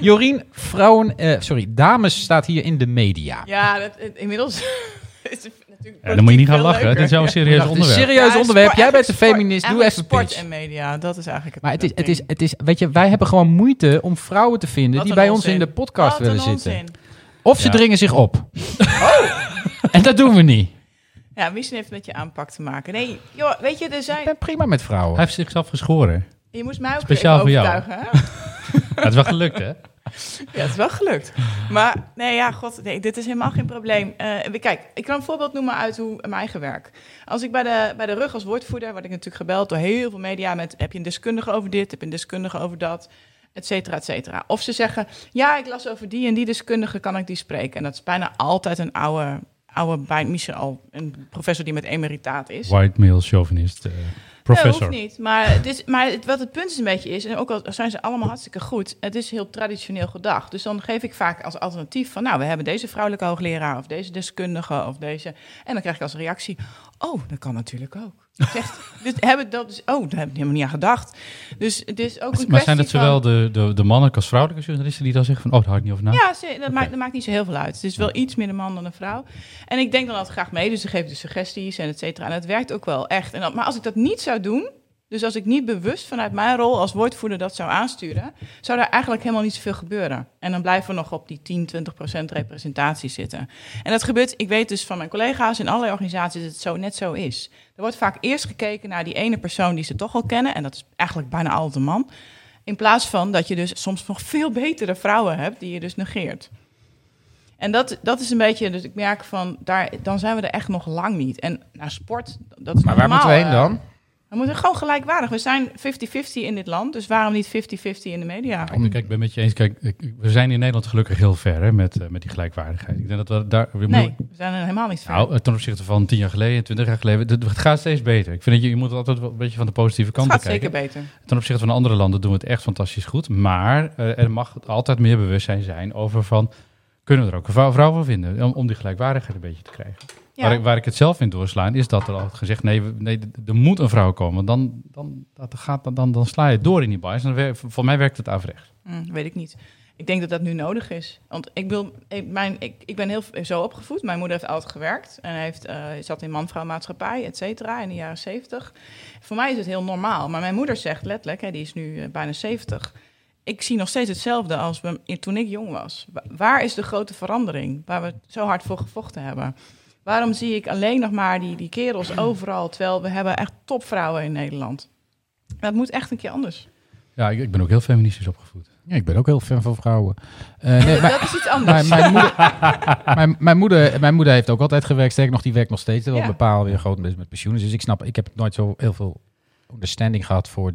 Jorien, vrouwen, eh, sorry, dames staat hier in de media. Ja, dat, inmiddels is het Ja, dan moet je niet gaan lachen. leuker. Dit is jouw Ja. serieus Ja, het is onderwerp. serieus Ja, onderwerp. sport- Jij bent een feminist. sport- Doe even pitch. sport en media, dat is eigenlijk het Maar het is, het, is, het is, weet je, wij hebben gewoon moeite om vrouwen te vinden Wat die een bij ons in de podcast Wat een willen zitten. Of ze Ja. dringen zich op. Oh. <laughs> en dat doen we niet. Ja, misschien heeft het met je aanpak te maken. Nee, joh, weet je, er Ik zijn... ben prima met vrouwen. Hij heeft zichzelf geschoren. Je moest mij ook Speciaal voor jou. overtuigen, hè? <laughs> Ja, het is wel gelukt, hè? <laughs> Ja, het is wel gelukt. Maar nee, ja, god, nee, dit is helemaal geen probleem. Eh, kijk, ik kan een voorbeeld noemen uit hoe mijn eigen werk. Als ik bij de, bij de rug als woordvoerder, word ik natuurlijk gebeld door heel veel media met... heb je een deskundige over dit, heb je een deskundige over dat, et cetera, et cetera. Of ze zeggen, ja, ik las over die en die deskundige, kan ik die spreken? En dat is bijna altijd een oude, oude bij misschien al een professor die met emeritaat is. White male chauvinist. Eh, Nee, professor. hoeft niet. Maar, het is, maar wat het punt is een beetje is, en ook al zijn ze allemaal hartstikke goed, het is heel traditioneel gedacht. Dus dan geef ik vaak als alternatief van, nou, we hebben deze vrouwelijke hoogleraar of deze deskundige of deze. En dan krijg ik als reactie, oh, dat kan natuurlijk ook. Zegt, dus hebben dat dus, oh, daar heb ik helemaal niet aan gedacht. Dus het is ook een Maar zijn het van- zowel de, de, de mannelijke als vrouwelijke journalisten die dan zeggen van... oh, daar had ik niet over na? Ja, ze- dat, maakt, dat maakt niet zo heel veel uit. Het is wel iets meer een man dan een vrouw. En ik denk dan altijd graag mee, dus ze geven de suggesties en et cetera. En het werkt ook wel echt. En dan, maar als ik dat niet zou doen, dus als ik niet bewust vanuit mijn rol als woordvoerder dat zou aansturen, zou daar eigenlijk helemaal niet zoveel gebeuren. En dan blijven we nog op die 10, 20 procent representatie zitten. En dat gebeurt, ik weet dus van mijn collega's in allerlei organisaties dat het zo net zo is. Er wordt vaak eerst gekeken naar die ene persoon die ze toch al kennen, en dat is eigenlijk bijna altijd een man. In plaats van dat je dus soms nog veel betere vrouwen hebt die je dus negeert. En dat, dat is een beetje, dus ik merk van, daar, dan zijn we er echt nog lang niet. En naar sport, dat is Maar waar normaal, moeten we heen dan? We moeten gewoon gelijkwaardig. We zijn 50-50 in dit land, dus waarom niet 50-50 in de media? Kijk, kijk, ik ben met je eens. Kijk, we zijn in Nederland gelukkig heel ver hè, met, eh, met die gelijkwaardigheid. Ik denk dat we daar... We Nee, we zijn er helemaal niet ver. Nou, eh, ten opzichte van tien jaar geleden, twintig jaar geleden, het, het gaat steeds beter. Ik vind dat je, je moet altijd wel een beetje van de positieve het kant gaat bekijken. zeker beter. Ten opzichte van andere landen doen we het echt fantastisch goed. Maar eh, er mag altijd meer bewustzijn zijn over van... kunnen we er ook een vrouw, vrouw voor vinden? Om, om die gelijkwaardigheid een beetje te krijgen. Ja. Waar, ik, waar ik het zelf in doorslaan, is dat er al gezegd... nee, nee er moet een vrouw komen. Dan, dan, dat gaat, dan, dan sla je door in die bias. En dan wer- voor mij werkt het averechts. Hm, weet ik niet. Ik denk dat dat nu nodig is. Want ik, wil, ik, mijn, ik, ik ben heel zo opgevoed. Mijn moeder heeft altijd gewerkt. En heeft, eh, zat in man-vrouw maatschappij, et cetera, in de jaren zeventig. Voor mij is het heel normaal. Maar mijn moeder zegt letterlijk, hè, die is nu eh, bijna zeventig... Ik zie nog steeds hetzelfde als we- toen ik jong was. Wa- Waar is de grote verandering? Waar we zo hard voor gevochten hebben. Waarom zie ik alleen nog maar die, die kerels overal... terwijl we hebben echt topvrouwen in Nederland? Dat moet echt een keer anders. Ja, ik, ik ben ook heel feministisch opgevoed. Ja, ik ben ook heel fan van vrouwen. Eh, nee, <laughs> maar, dat is iets anders. mijn, mijn, moeder, <laughs> mijn, mijn, moeder, mijn moeder heeft ook altijd gewerkt. Sterker nog, die werkt nog steeds. Wel Ja. bepaald weer groot met pensioen. Dus ik snap, ik heb nooit zo heel veel understanding gehad voor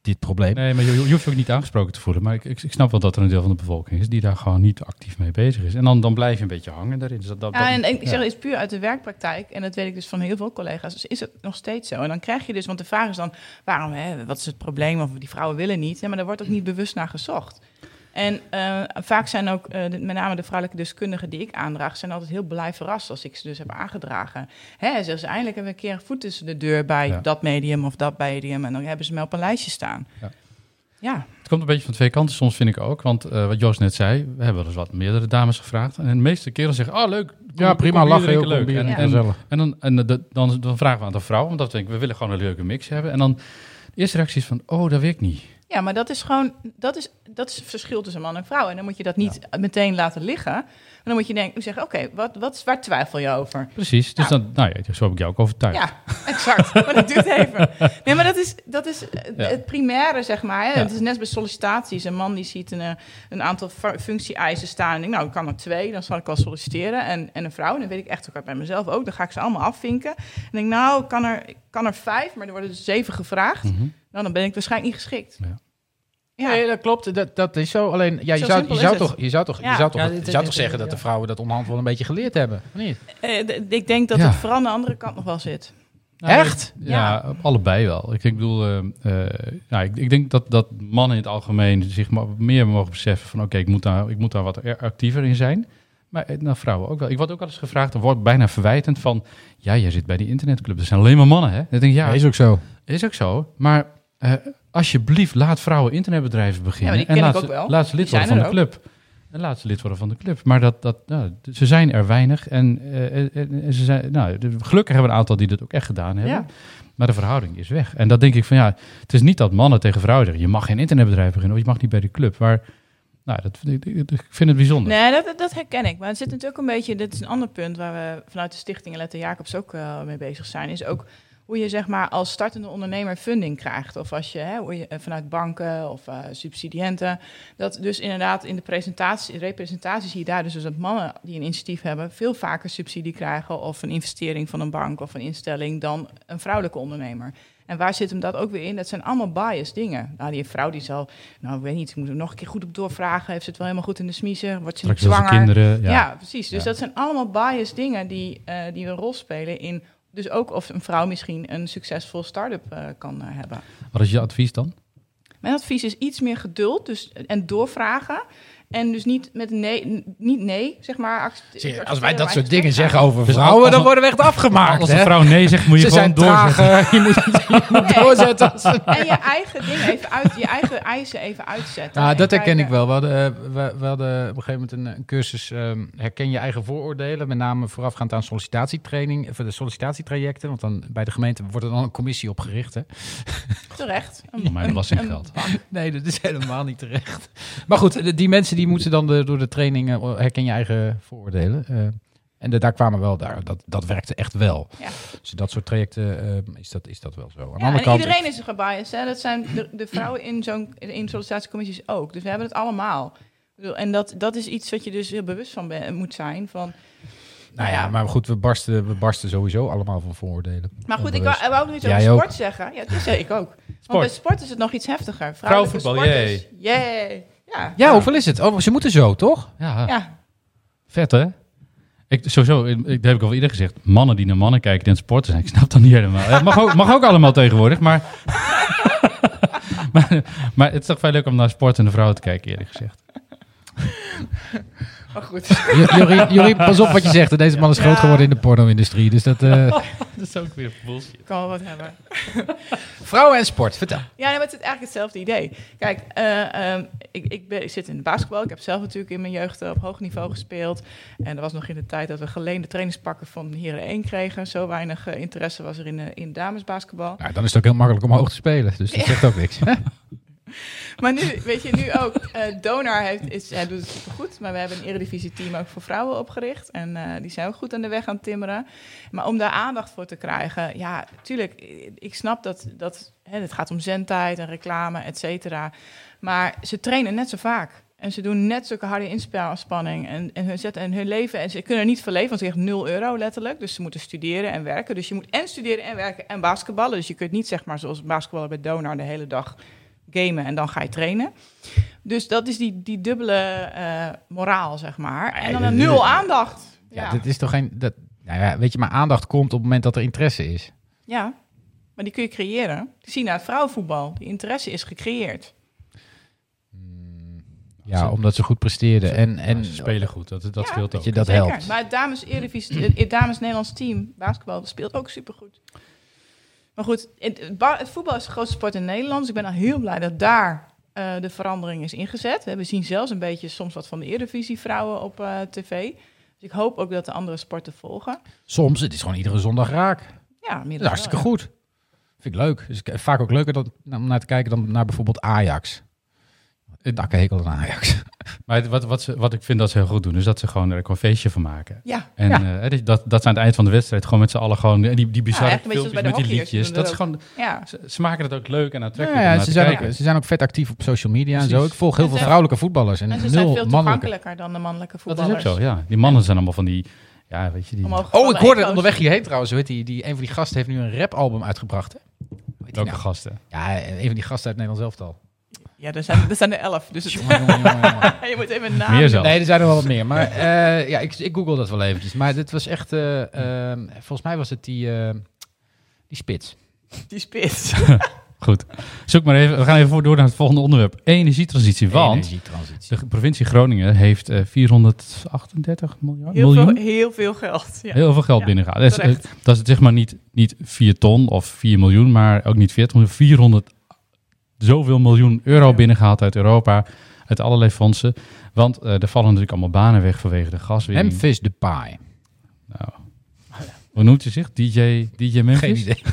dit probleem. Nee, maar je, je hoeft je ook niet aangesproken te voelen. Maar ik, ik, ik snap wel dat er een deel van de bevolking is die daar gewoon niet actief mee bezig is. En dan, dan blijf je een beetje hangen daarin. Dus dat, dat, Ja, en, en ik ja. zeg, het is puur uit de werkpraktijk. En dat weet ik dus van heel veel collega's. Dus is het nog steeds zo. En dan krijg je dus, want de vraag is dan, waarom, hè, wat is het probleem? Of die vrouwen willen niet. Ja, maar daar wordt ook niet bewust naar gezocht. En eh, vaak zijn ook, eh, de- met name de vrouwelijke deskundigen die ik aandraag, zijn altijd heel blij verrast als ik ze dus heb aangedragen. Hè, zeggen ze, eindelijk hebben we een keer een voet tussen de deur bij Ja. dat medium of dat medium. En dan hebben ze me op een lijstje staan. Ja. Ja, Het komt een beetje van twee kanten soms, vind ik ook. Want eh, wat Joost net zei, we hebben wel eens wat meerdere dames gevraagd. En de meeste kerels zeggen, oh leuk. kom- Ja, prima, lachen, heel leuk. En, dan, en de- dan, dan vragen we aan de vrouw, want dat denk ik, we willen gewoon een leuke mix hebben. En dan de eerste reactie is van, oh, dat werkt niet. Ja, maar dat is gewoon, dat is, dat is het verschil tussen man en vrouw. En dan moet je dat niet meteen laten liggen. Maar dan moet je denken, zeggen, oké, wat, wat, waar twijfel je over? Precies, dus dan, nou ja, zo heb ik jou ook overtuigd. Ja, exact. <laughs> maar dat duurt even. Nee, maar dat is, dat is eh, Ja. het primaire, zeg maar. Hè? Ja. Het is net bij sollicitaties. Een man die ziet een, eh, een aantal fu- functie-eisen staan. En denkt, nou, ik kan er twee, dan zal ik wel solliciteren. En, en een vrouw, en dan weet ik echt ook bij mezelf ook. Dan ga ik ze allemaal afvinken. En denk, nou, ik kan er, ik kan er vijf, maar er worden dus zeven gevraagd. Mhm. Nou, dan ben ik waarschijnlijk niet geschikt. Ja. Ja. Nee, dat klopt. Dat, dat is zo. Alleen, ja, je, Zo zou, je, is zou toch, je zou toch, Ja. je zou toch, Ja, je dit- zou dit- toch zeggen dat ja. de vrouwen dat onderhand wel een beetje geleerd hebben? Of niet? Eh, ik denk dat Ja. het vooral aan de andere kant nog wel zit. Nou, Echt? Ja, allebei wel. Ik, ik bedoel, eh, eh, ja, ik, ik denk dat, dat mannen in het algemeen zich meer mogen beseffen van oké, ik, moet daar, ik moet daar wat er- actiever in zijn. Maar nou, vrouwen ook wel. Ik word ook wel eens gevraagd, er wordt bijna verwijtend van, ja, jij zit bij die internetclub, er zijn alleen maar mannen, hè? Dan denk ik, ja, Ja, is ook zo. is ook zo. Maar eh, alsjeblieft, laat vrouwen internetbedrijven beginnen. Ja, en laat, ook ze- laat ze lid worden van de club. een laatste lid worden van de club. Maar dat, dat, nou, ze zijn er weinig. En, eh, en- en ze zijn, nou, gelukkig hebben we een aantal die dat ook echt gedaan hebben. Ja. Maar de verhouding is weg. En dat denk ik van ja, het is niet dat mannen tegen vrouwen zeggen: je mag geen internetbedrijf beginnen of je mag niet bij de club. Maar nou, dat, ik, ik- vind het bijzonder. Nee, dat, dat herken ik. Maar het zit natuurlijk een beetje, dit is een ander punt waar we vanuit de stichting Lette Jacobs ook eh, mee bezig zijn, is ook hoe je zeg maar als startende ondernemer funding krijgt. Of als je, hè, hoe je eh, vanuit banken of eh, subsidiënten. Dat dus inderdaad in de presentatie, representatie zie je daar dus, dus dat mannen die een initiatief hebben veel vaker subsidie krijgen of een investering van een bank of een instelling dan een vrouwelijke ondernemer. En waar zit hem dat ook weer in? Dat zijn allemaal biased dingen. Nou, die vrouw die zal, nou, ik weet niet, moet er nog een keer goed op doorvragen. Heeft ze het wel helemaal goed in de smiezen? Wordt ze niet zwanger? kinderen. Ja. Ja, precies. Dus Ja. dat zijn allemaal biased dingen die, eh, die een rol spelen in... Dus ook of een vrouw misschien een succesvol start-up eh, kan eh, hebben. Wat is je advies dan? Mijn advies is iets meer geduld dus, en doorvragen. En dus niet met nee, niet nee, zeg maar. Zie je, als wij dat soort dingen zeggen over Dus vrouwen, dan worden we echt afgemaakt. Als een vrouw nee zegt, moet je Ze gewoon doorzetten. traag. <laughs> je moet het <laughs> Nee. doorzetten. En je eigen dingen even uit, je eigen eisen even uitzetten. Nou, En dat herken ik wel. We hadden, eh, we, we hadden op een gegeven moment een, een cursus ehm, herken je eigen vooroordelen, met name voorafgaand aan sollicitatietraining, voor de sollicitatietrajecten, want dan bij de gemeente wordt er dan een commissie opgericht. Hè? Terecht. Van mijn belastinggeld. Nee, dat is helemaal niet terecht. Maar goed, die mensen die moeten dan de, door de training eh, herken je eigen vooroordelen. eh, en de, daar kwamen wel, daar, dat, dat werkte echt wel. Ja. Dus dat soort trajecten eh, is, dat, is dat wel zo. Aan de Ja, andere en kant, iedereen is gebiased. Hè? Dat zijn de, de vrouwen in zo'n in sollicitatiecommissies ook. Dus we hebben het allemaal. En dat, dat is iets wat je dus heel bewust van ben- moet zijn. Van, Nou ja, maar goed, we barsten, we barsten sowieso allemaal van vooroordelen. maar goed, ik Onbewust. wou, ik wou nog iets over ook. sport zeggen. Ja, dat zeg ik ook. Want Sport. bij sport is het nog iets heftiger. Vrouwenvoetbal, sporters, Yay. Ja. Ja, hoeveel is het? Oh, ze moeten zo, toch? Ja, Ja. vet hè? Ik, sowieso, ik, ik- dat heb ik al eerder gezegd. Mannen die naar mannen kijken die aan het sporten zijn. <laughs> Ik snap dat niet helemaal. Het mag ook, mag ook allemaal tegenwoordig, maar, <laughs> maar... Maar het is toch veel leuk om naar sport en de vrouwen te kijken, eerlijk gezegd. Maar goed. Jorien, Jorien, pas op wat je zegt. Deze man is groot geworden in de porno-industrie. Dus dat... eh, <laughs> Dat is ook weer bullshit. kan wel wat hebben. <laughs> Vrouwen en sport, vertel. Ja, nee, maar het is eigenlijk hetzelfde idee. Kijk, eh, ehm, ik, ik, ben, ik zit in de basketbal. Ik heb zelf natuurlijk in mijn jeugd op hoog niveau gespeeld. En dat was nog in de tijd dat we geleende trainingspakken van Heren 1 kregen. Zo weinig eh, interesse was er in, in damesbasketbal. Nou, dan is het ook heel makkelijk om hoog te spelen. Dus dat zegt ook niks. <laughs> Maar nu, weet je, nu ook, eh Donar heeft, is, hij doet het supergoed. Maar we hebben een eredivisie team ook voor vrouwen opgericht. En eh, die zijn ook goed aan de weg aan het timmeren. Maar om daar aandacht voor te krijgen, ja, tuurlijk, ik snap dat, dat hè, het gaat om zendtijd en reclame, et cetera. Maar ze trainen net zo vaak. En ze doen net zulke harde inspanning. En, en, hun, hun leven. En ze kunnen er niet voor leven, want ze krijgen 0 euro letterlijk. Dus ze moeten studeren en werken. Dus je moet en studeren en werken en basketballen. Dus je kunt niet zeg maar zoals basketballen bij Donar de hele dag gamen en dan ga je trainen. Dus dat is die, die dubbele eh, moraal, zeg maar. En dan een dat- nul aandacht. Ja, Ja, dit is toch geen... Dat, nou ja, weet je, maar aandacht komt op het moment dat er interesse is. ja, maar die kun je creëren. Zie naar het vrouwenvoetbal. Die interesse is gecreëerd. Ja, Ze- omdat ze goed presteerden. En, en ze spelen goed, dat, dat Ja. scheelt ook. dat je dat Zeker. helpt. Maar het dames, Eredivisie- het dames Nederlands team basketbal speelt ook supergoed. Maar goed, het, het ba- het voetbal is de grootste sport in Nederland. Dus ik ben al heel blij dat daar eh, de verandering is ingezet. We zien zelfs een beetje soms wat van de Eredivisie vrouwen op eh, tv. Dus ik hoop ook dat de andere sporten volgen. Soms, het is gewoon iedere zondag raak. Ja, Dat is hartstikke wel, ja. goed. Vind ik leuk. Dus ik- vaak ook leuker dan, om naar te kijken dan naar bijvoorbeeld Ajax. Heb een hekel aan Ajax. Maar wat, wat, ze, wat ik vind dat ze heel goed doen, is dat ze gewoon er een feestje van maken. Ja, En Ja. eh, dat, dat ze aan het eind van de wedstrijd gewoon met z'n allen gewoon eh, die, die bizarre beetje filmpjes met die liedjes. Dat is dat gewoon, ja. ze, ze maken het ook leuk en Ja, aantrekkelijk ja, ze, zijn ook, ze zijn ook vet actief op social media en zo. Ik volg heel En veel vrouwelijke voetballers en, En ze zijn nul veel toegankelijker dan de mannelijke Dat voetballers. is ook zo, ja. Die mannen zijn allemaal van die, ja, weet je, die... Omhoog Oh, ik hoorde onderweg hierheen trouwens. Weet die, die, een van die gasten heeft nu een rapalbum uitgebracht. Hè? Welke nou? gasten? Ja, een van die gasten uit Nederland zelf al. Ja, er zijn, er zijn er elf. Dus het, Jongen, jongen, jongen, jongen. <laughs> je moet even naam Meer zelf. Nee, er zijn er wel wat meer. Maar eh, ja, ik, ik google dat wel eventjes. Maar dit was echt... eh, eh, volgens mij was het die, eh, die spits. <laughs> Die spits. <laughs> Goed. Zoek maar even. We gaan even voor- door naar het volgende onderwerp. Energietransitie. Want Energietransitie. de provincie Groningen heeft eh 438 miljard, Heel miljoen. veel, heel veel geld. Ja. Heel veel geld Ja, binnengehaald. Dat is, dat is zeg maar niet, niet 4 ton of 4 miljoen, maar ook niet 40 miljoen. 400 zoveel miljoen euro binnengehaald uit Europa. uit allerlei fondsen. Want eh, er vallen natuurlijk allemaal banen weg vanwege de gaswinning. Memphis Depay. Nou, hoe noemt hij zich? DJ, DJ Memphis? Geen idee. <laughs>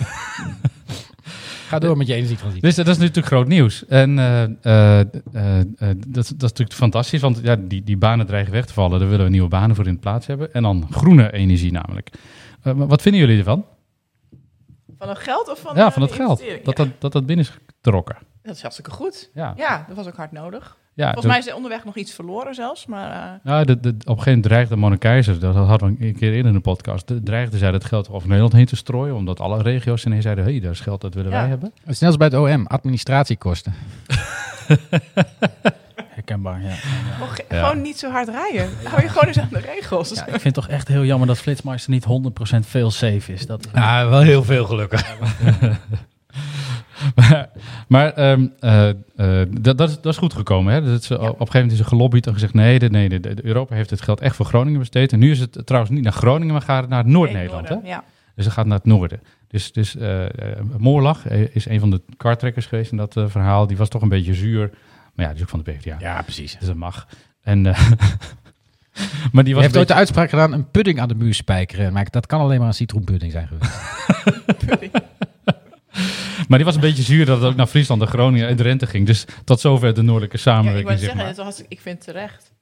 Ga door met je energietransitie. Dus dat is natuurlijk groot nieuws. En eh, eh, eh, eh, dat, dat is natuurlijk fantastisch, want ja, die, die banen dreigen weg te vallen. Daar willen we nieuwe banen voor in plaats hebben. En dan groene energie namelijk. Eh, wat vinden jullie ervan? Van het geld of van ja, van het geld. Dat dat, dat dat binnen is getrokken. Dat is hartstikke goed. Ja, Ja, dat was ook hard nodig. ja Volgens mij is er onderweg nog iets verloren zelfs, maar... eh, Nou, de, de, op een gegeven moment dreigde Mona Keizer, dat hadden we een keer eerder in de podcast, de- dreigde zij dat geld over Nederland heen te strooien, omdat alle regio's ineens zeiden, hé, hey, daar is geld, dat willen Ja. wij hebben. Het is net als bij het OM, administratiekosten. <laughs> Herkenbaar, ja. Nog, Ja. Gewoon niet zo hard rijden. Hou je gewoon eens aan de regels. ja. Ik vind het toch echt heel jammer dat Flitsmeister niet 100% veel safe is. Dat is Nou, wel heel veel gelukkig. <laughs> <laughs> maar maar ehm, eh, eh, dat, dat, is, dat is goed gekomen. Hè? Dat is, eh, Op een gegeven moment is er gelobbyd en gezegd: nee, de, nee de, Europa heeft het geld echt voor Groningen besteed. En nu is het trouwens niet naar Groningen, maar gaat het naar Noord-Nederland. Hè? Ja. Dus het gaat naar het noorden. Dus, dus Moorlag is een van de kartrekkers geweest in dat verhaal. Die was toch een beetje zuur. Maar ja, die is ook van de PvdA. Ja, precies. Dus dat mag. En, eh, <laughs> maar die Je was heeft een ooit de uitspraak gedaan, een pudding aan de muur spijkeren. Maar dat kan alleen maar een citroenpudding zijn geweest. <laughs> Maar die was een beetje zuur dat het ook naar Friesland en Groningen en Drenthe ging. Dus tot zover de noordelijke Ja, ik samenwerking, wou zeg zeggen, maar. het was, ik vind het terecht.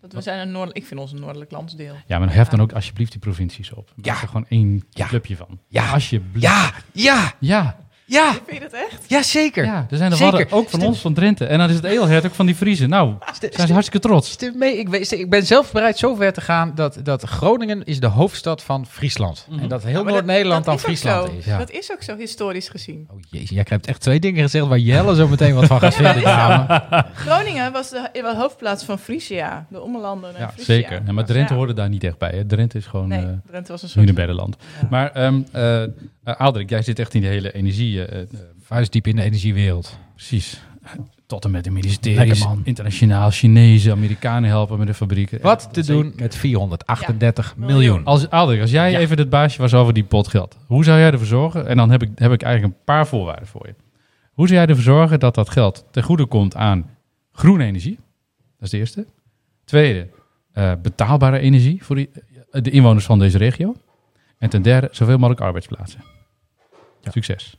Dat we zijn een noordelijk, ik vind ons een noordelijk landsdeel. Ja, maar hef dan ook alsjeblieft die provincies op. Maak Ja. er gewoon één Ja. clubje van. Ja. Alsjeblieft. Ja, ja, Ja. Ja, Vind je dat echt? ja, zeker. Ja, er zijn er Zeker. Wadden ook van ons, van Drenthe. En dan is het Edelhert ook van die Friesen. Nou, zijn ze hartstikke trots. Stem mee. Ik, weet- ik ben zelf bereid zo ver te gaan dat, dat Groningen is de hoofdstad van Friesland. En dat heel Ja, Noord-Nederland dan Friesland is. Ja. Dat is ook zo historisch gezien. Oh jezus, jij hebt echt twee dingen gezegd waar Jelle zo meteen wat van gaat <laughs> vinden. Ja, Groningen was de, de hoofdplaats van Frisia, de Ommelanden en Ja, Frisia. zeker. Ja, maar Drenthe Ja. hoorde daar niet echt bij. Hè. Drenthe is gewoon Nee, eh Drenthe was een soort... Hunebeddenland. Maar ehm eh, Aalderik, jij zit echt in de hele energie. eh, eh, vuist diep in de energiewereld. precies. Tot en met de ministeries. man. Internationaal, Chinezen, Amerikanen helpen met de fabrieken. Wat te zeker. doen met 438 Ja. miljoen. Als, Aalderik, als jij Ja. even het baasje was over die pot geld, hoe zou jij ervoor zorgen? En dan heb ik, heb ik eigenlijk een paar voorwaarden voor je. Hoe zou jij ervoor zorgen dat dat geld ten goede komt aan groene energie? Dat is de eerste. Tweede, eh, betaalbare energie voor die, de inwoners van deze regio. En ten derde, zoveel mogelijk arbeidsplaatsen. Succes.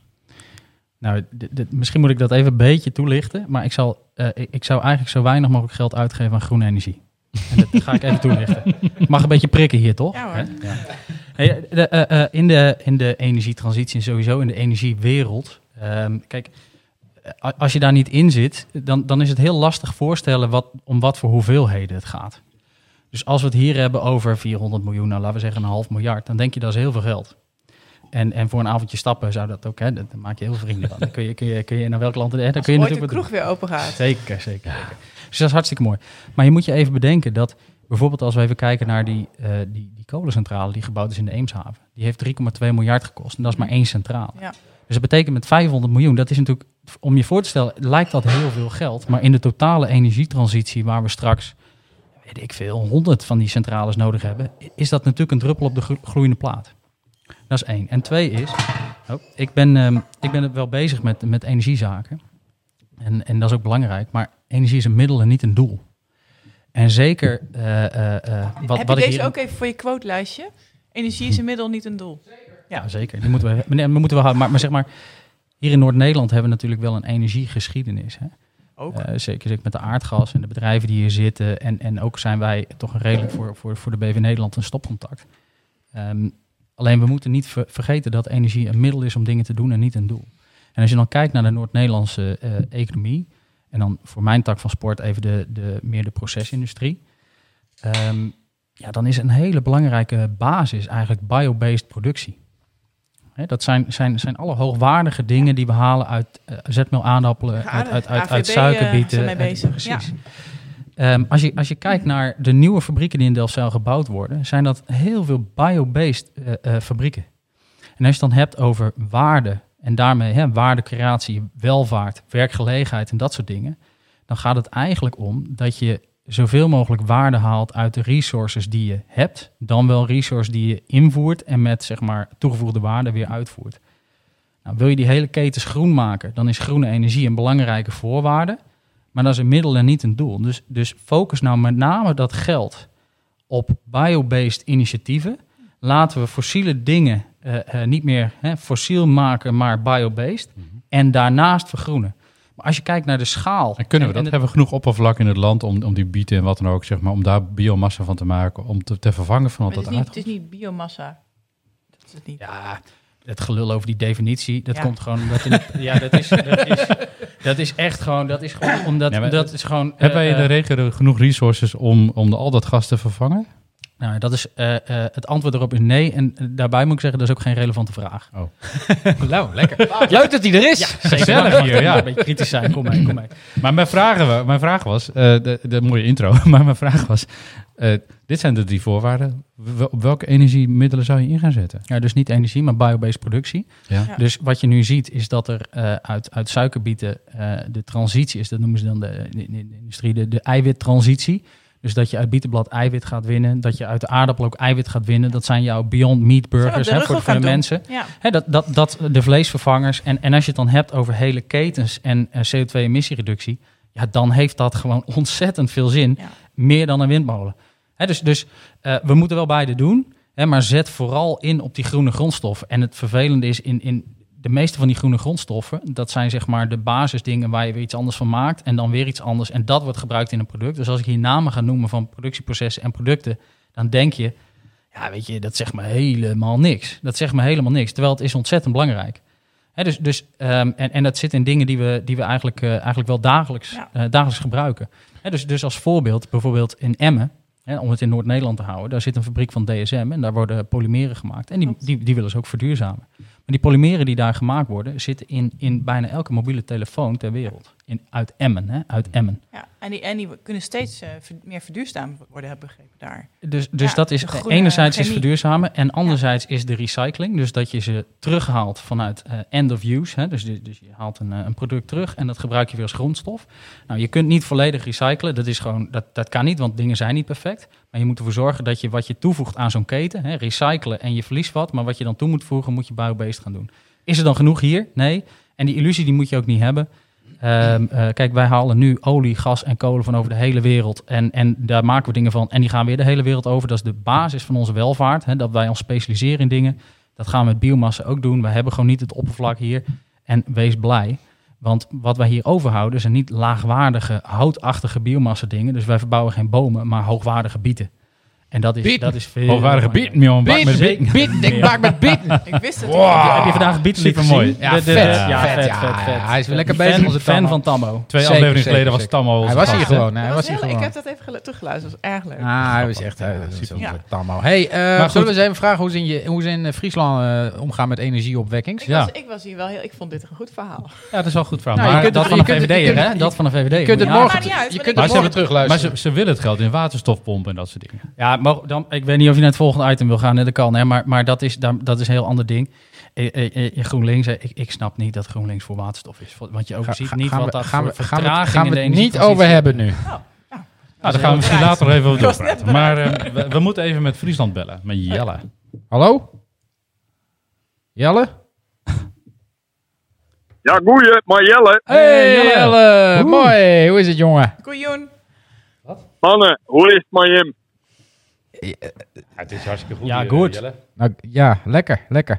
Nou, misschien moet ik dat even een beetje toelichten. Maar ik, zal, eh, ik, ik zou eigenlijk zo weinig mogelijk geld uitgeven aan groene energie. En dat ga ik even <laughs> toelichten. Ik mag een beetje prikken hier, toch? Ja hoor. Hey, de, eh, eh, in, de, in de energietransitie en sowieso in de energiewereld. ehm, kijk, als je daar niet in zit, dan, dan is het heel lastig voorstellen wat, om wat voor hoeveelheden het gaat. Dus als we het hier hebben over 400 miljoen, nou laten we zeggen een half miljard, dan denk je dat is heel veel geld. En, en voor een avondje stappen zou dat ook, hè, dan maak je heel veel vrienden van. Dan kun je, kun je, kun je naar welk land, hè, dan Als kun je ooit de natuurlijk wat kroeg weer open gaat. Zeker, zeker, zeker. Dus dat is hartstikke mooi. Maar je moet je even bedenken dat bijvoorbeeld als we even kijken naar die, eh, die, die kolencentrale die gebouwd is in de Eemshaven. Die heeft 3,2 miljard gekost en dat is maar één centrale. Ja. Dus dat betekent met 500 miljoen, dat is natuurlijk, om je voor te stellen, lijkt dat heel veel geld. Maar in de totale energietransitie waar we straks, weet ik veel, 100 van die centrales nodig hebben, is dat natuurlijk een druppel op de gloeiende plaat. Dat is één. En twee is, oh, ik, ben, ehm, ik ben wel bezig met, met energiezaken. En, en dat is ook belangrijk. Maar energie is een middel en niet een doel. En zeker eh, eh, eh, wat, Heb wat je ik deze hier... ook even voor je quote-lijstje? Energie is een middel, niet een doel. Ja, zeker. Die moeten we, nee, we moeten houden. Maar, maar zeg maar, hier in Noord-Nederland hebben we natuurlijk wel een energiegeschiedenis. Hè? Ook. Eh, zeker, zeker met de aardgas en de bedrijven die hier zitten. En, en ook zijn wij toch een redelijk voor, voor, voor de BV Nederland een stopcontact. Ehm, alleen we moeten niet ver- vergeten dat energie een middel is om dingen te doen en niet een doel. En als je dan kijkt naar de Noord-Nederlandse eh, economie, en dan voor mijn tak van sport even de, de, meer de procesindustrie, ehm, ja, dan is een hele belangrijke basis eigenlijk biobased productie. Hè, dat zijn, zijn, zijn alle hoogwaardige dingen die we halen uit uh, zetmeel aardappelen, uit, uit, uit, uit suikerbieten. zijn mee uit- bezig, precies. Ehm, als, je, als je kijkt naar de nieuwe fabrieken die in Delfzijl gebouwd worden, zijn dat heel veel biobased eh, eh, fabrieken. En als je het dan hebt over waarde en daarmee hè, waardecreatie, welvaart, werkgelegenheid en dat soort dingen, dan gaat het eigenlijk om dat je zoveel mogelijk waarde haalt uit de resources die je hebt, dan wel resources die je invoert en met zeg maar toegevoegde waarde weer uitvoert. Nou, wil je die hele ketens groen maken, dan is groene energie een belangrijke voorwaarde. Maar dat is een middel en niet een doel. Dus, dus focus nou met name dat geld op biobased initiatieven. Laten we fossiele dingen eh, eh, niet meer hè, fossiel maken, maar biobased. En daarnaast vergroenen. Maar als je kijkt naar de schaal. En kunnen we dat? het- Hebben we genoeg oppervlak in het land om, om die bieten en wat dan ook, zeg maar, om daar biomassa van te maken, om te, te vervangen van al Maar dat het, is niet, het aardgas? is niet biomassa. Dat is het niet. Ja, het gelul over die definitie, dat Ja. komt gewoon omdat in het, ja, dat is, dat is, dat is echt gewoon, dat is gewoon omdat Nee, dat is gewoon. Hebben wij eh, in de eh, regio genoeg resources om, om de, al dat gas te vervangen? Nou, dat is eh, eh, het antwoord erop is nee. En daarbij moet ik zeggen, dat is ook geen relevante vraag. <laughs> nou, lekker. Leuk dat hij er is. Gezellig hier, ja. Een beetje kritisch zijn, kom mee, kom mee. Maar mijn vraag, wa- mijn vraag was, eh, de, de mooie intro, <laughs> maar mijn vraag was, eh, dit zijn de drie voorwaarden. Op welke energiemiddelen zou je in gaan zetten? Ja, dus niet energie, maar biobased productie. Ja. Ja. Dus wat je nu ziet is dat er eh, uit, uit suikerbieten eh, de transitie is, dat noemen ze dan de, in de, in de industrie de, de eiwittransitie. Dus dat je uit bietenblad eiwit gaat winnen, dat je uit de aardappel ook eiwit gaat winnen. Dat zijn jouw Beyond Meat burgers hè, voor, de mensen. Ja. Hè, dat, dat, dat de vleesvervangers. En, en als je het dan hebt over hele ketens en eh, CO2-emissiereductie, ja, dan heeft dat gewoon <laughs> ontzettend veel zin. Ja. Meer dan een windmolen. Hè, dus dus eh, we moeten wel beide doen. Hè, maar zet vooral in op die groene grondstoffen. En het vervelende is in, in de meeste van die groene grondstoffen, dat zijn zeg maar de basisdingen waar je weer iets anders van maakt. En dan weer iets anders. En dat wordt gebruikt in een product. Dus als ik hier namen ga noemen van productieprocessen en producten, dan denk je, ja, weet je, dat zegt me helemaal niks. Dat zegt me helemaal niks. Terwijl het is ontzettend belangrijk. Dus, dus, ehm, en, en dat zit in dingen die we, die we eigenlijk, eh, eigenlijk wel dagelijks, Ja. eh, dagelijks gebruiken. Dus, dus als voorbeeld, bijvoorbeeld in Emmen, om het in Noord-Nederland te houden, daar zit een fabriek van DSM en daar worden polymeren gemaakt. En die, die, die willen ze ook verduurzamen. Maar die polymeren die daar gemaakt worden, zitten in, in bijna elke mobiele telefoon ter wereld. In, uit Emmen, hè, uit Emmen. Ja. En, die, en die kunnen steeds eh, ver- meer verduurzaamd worden, heb ik begrepen daar. Dus, dus Ja, dat is groene enerzijds is verduurzamen en anderzijds is de recycling. Dus dat je ze terughaalt vanuit eh, end of use. Hè? Dus, dus je haalt een, eh, een product terug en dat gebruik je weer als grondstof. Nou, je kunt niet volledig recyclen. Dat, is gewoon, dat, dat kan niet, want dingen zijn niet perfect. Maar je moet ervoor zorgen dat je wat je toevoegt aan zo'n keten, hè, recyclen en je verliest wat. Maar wat je dan toe moet voegen, moet je biobased gaan doen. Is er dan genoeg hier? Nee. En die illusie die moet je ook niet hebben. Ehm, eh, kijk, wij halen nu olie, gas en kolen van over de hele wereld. En, en daar maken we dingen van. En die gaan weer de hele wereld over. Dat is de basis van onze welvaart. Hè, dat wij ons specialiseren in dingen. Dat gaan we met biomassa ook doen. We hebben gewoon niet het oppervlak hier. En wees blij. Want wat wij hier overhouden zijn niet laagwaardige, houtachtige biomassa dingen. Dus wij verbouwen geen bomen, maar hoogwaardige bieten. En dat is, Bieten? dat is veel... Hoogwaardige bieten, jongen. bak met Bieten, bieten, ik maak met bieten. Ik wist het. Heb je vandaag bieten Supermooi. gezien? Ja, vet, Ja, vet, vet, ja, vet, ja, vet. hij is weer lekker Fan- bezig, onze Fan Tammo. van Tammo. Twee afleveringen geleden was. Tammo Hij was hier gewoon. Hij was was hier heel, ik gewoon. heb dat even gelu- teruggeluisterd. Dat was erg leuk. Ah, hij was echt Ja. Tammo. Hey, eh, Maar zullen we eens even vragen hoe ze in, je, hoe ze in eh, Friesland eh, omgaan met energieopwekkings? Ik, Ja. was, ik was hier wel heel... Ik vond dit een goed verhaal. Ja, dat is wel goed verhaal. Je maar kunt Dat het- van de VVD, je kunt hè? het- Dat van de VVD. Je kunt het morgen, maar maar terugluisteren. ze, ze willen het geld in waterstofpompen en dat soort dingen. Ja, maar dan, ik weet niet of je naar het volgende item wil gaan. hè, Dat kan, hè, maar, maar dat, is, dat is een heel ander ding. Eh, eh, eh, GroenLinks, ik, ik snap niet dat GroenLinks voor waterstof is. Want je overziet Ga- niet gaan wat we- dat gaan voor we- gaan we- vertraging gaan in we de het niet over hebben nu. Nou, daar gaan we misschien later nog even over doorpraten. Maar we, we moeten even met Friesland bellen, met Jelle. Hallo? Jelle? Ja, goeie, maar Jelle. Hey Jelle. Mooi. Hoe is het jongen? Koeioen. Mannen, hoe is het met hem? Het is hartstikke goed. Ja, hier, goed. Jelle. Nou, ja, lekker, lekker.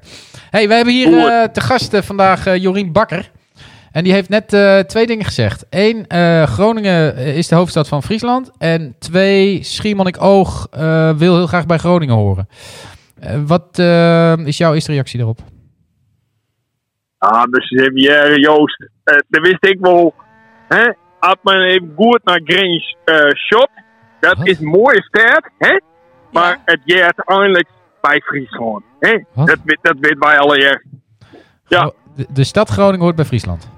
hey, we hebben hier eh, te gast eh, vandaag eh, Jorien Bakker. En die heeft net eh, twee dingen gezegd. Eén, eh, Groningen is de hoofdstad van Friesland. En twee, Schiermonnik-Oog eh, wil heel graag bij Groningen horen. Eh, wat eh, is jouw eerste reactie daarop? Ah, dus ja, Joost, eh, dat wist ik wel. Hè? Als men even goed naar Grange eh shot, dat Wat? is een mooie stad, hè? Maar Ja. het je uiteindelijk bij Friesland. Hè? Dat, weet- dat weet wij alle hier. Ja. Oh, de, de stad Groningen hoort bij Friesland.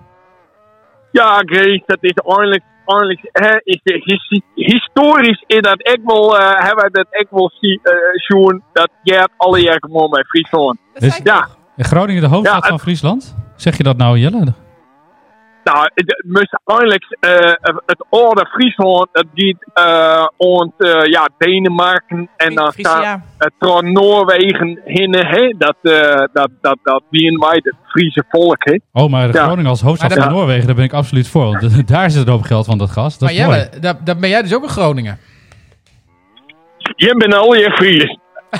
Ja, Grange, dat is eigenlijk, eigenlijk hè, is de his- historisch in dat ik wil, eh, hebben dat ik wil zien, eh, dat je alle jaar gewoon bij Friesland. Dus- Ja, Groningen de hoofdstad Ja, het- van Friesland? Zeg je dat nou, Jelle? Nou, het moest eigenlijk eh, het oude Friesland, dat gaat eh ont, eh, ja, Denemarken en dan staat het door Noorwegen heen, hè? Dat, eh dat, dat, dat wie wij, het Friese volk, hè? Oh, maar Ja. Groningen als hoofdstad van dat- Noorwegen, daar ben ik absoluut voor. Want <laughs> daar zit het op geld van dat gas. Dat Maar. Jelle, daar, daar ben jij dus ook in Groningen. Je bent al je Fries. <laughs>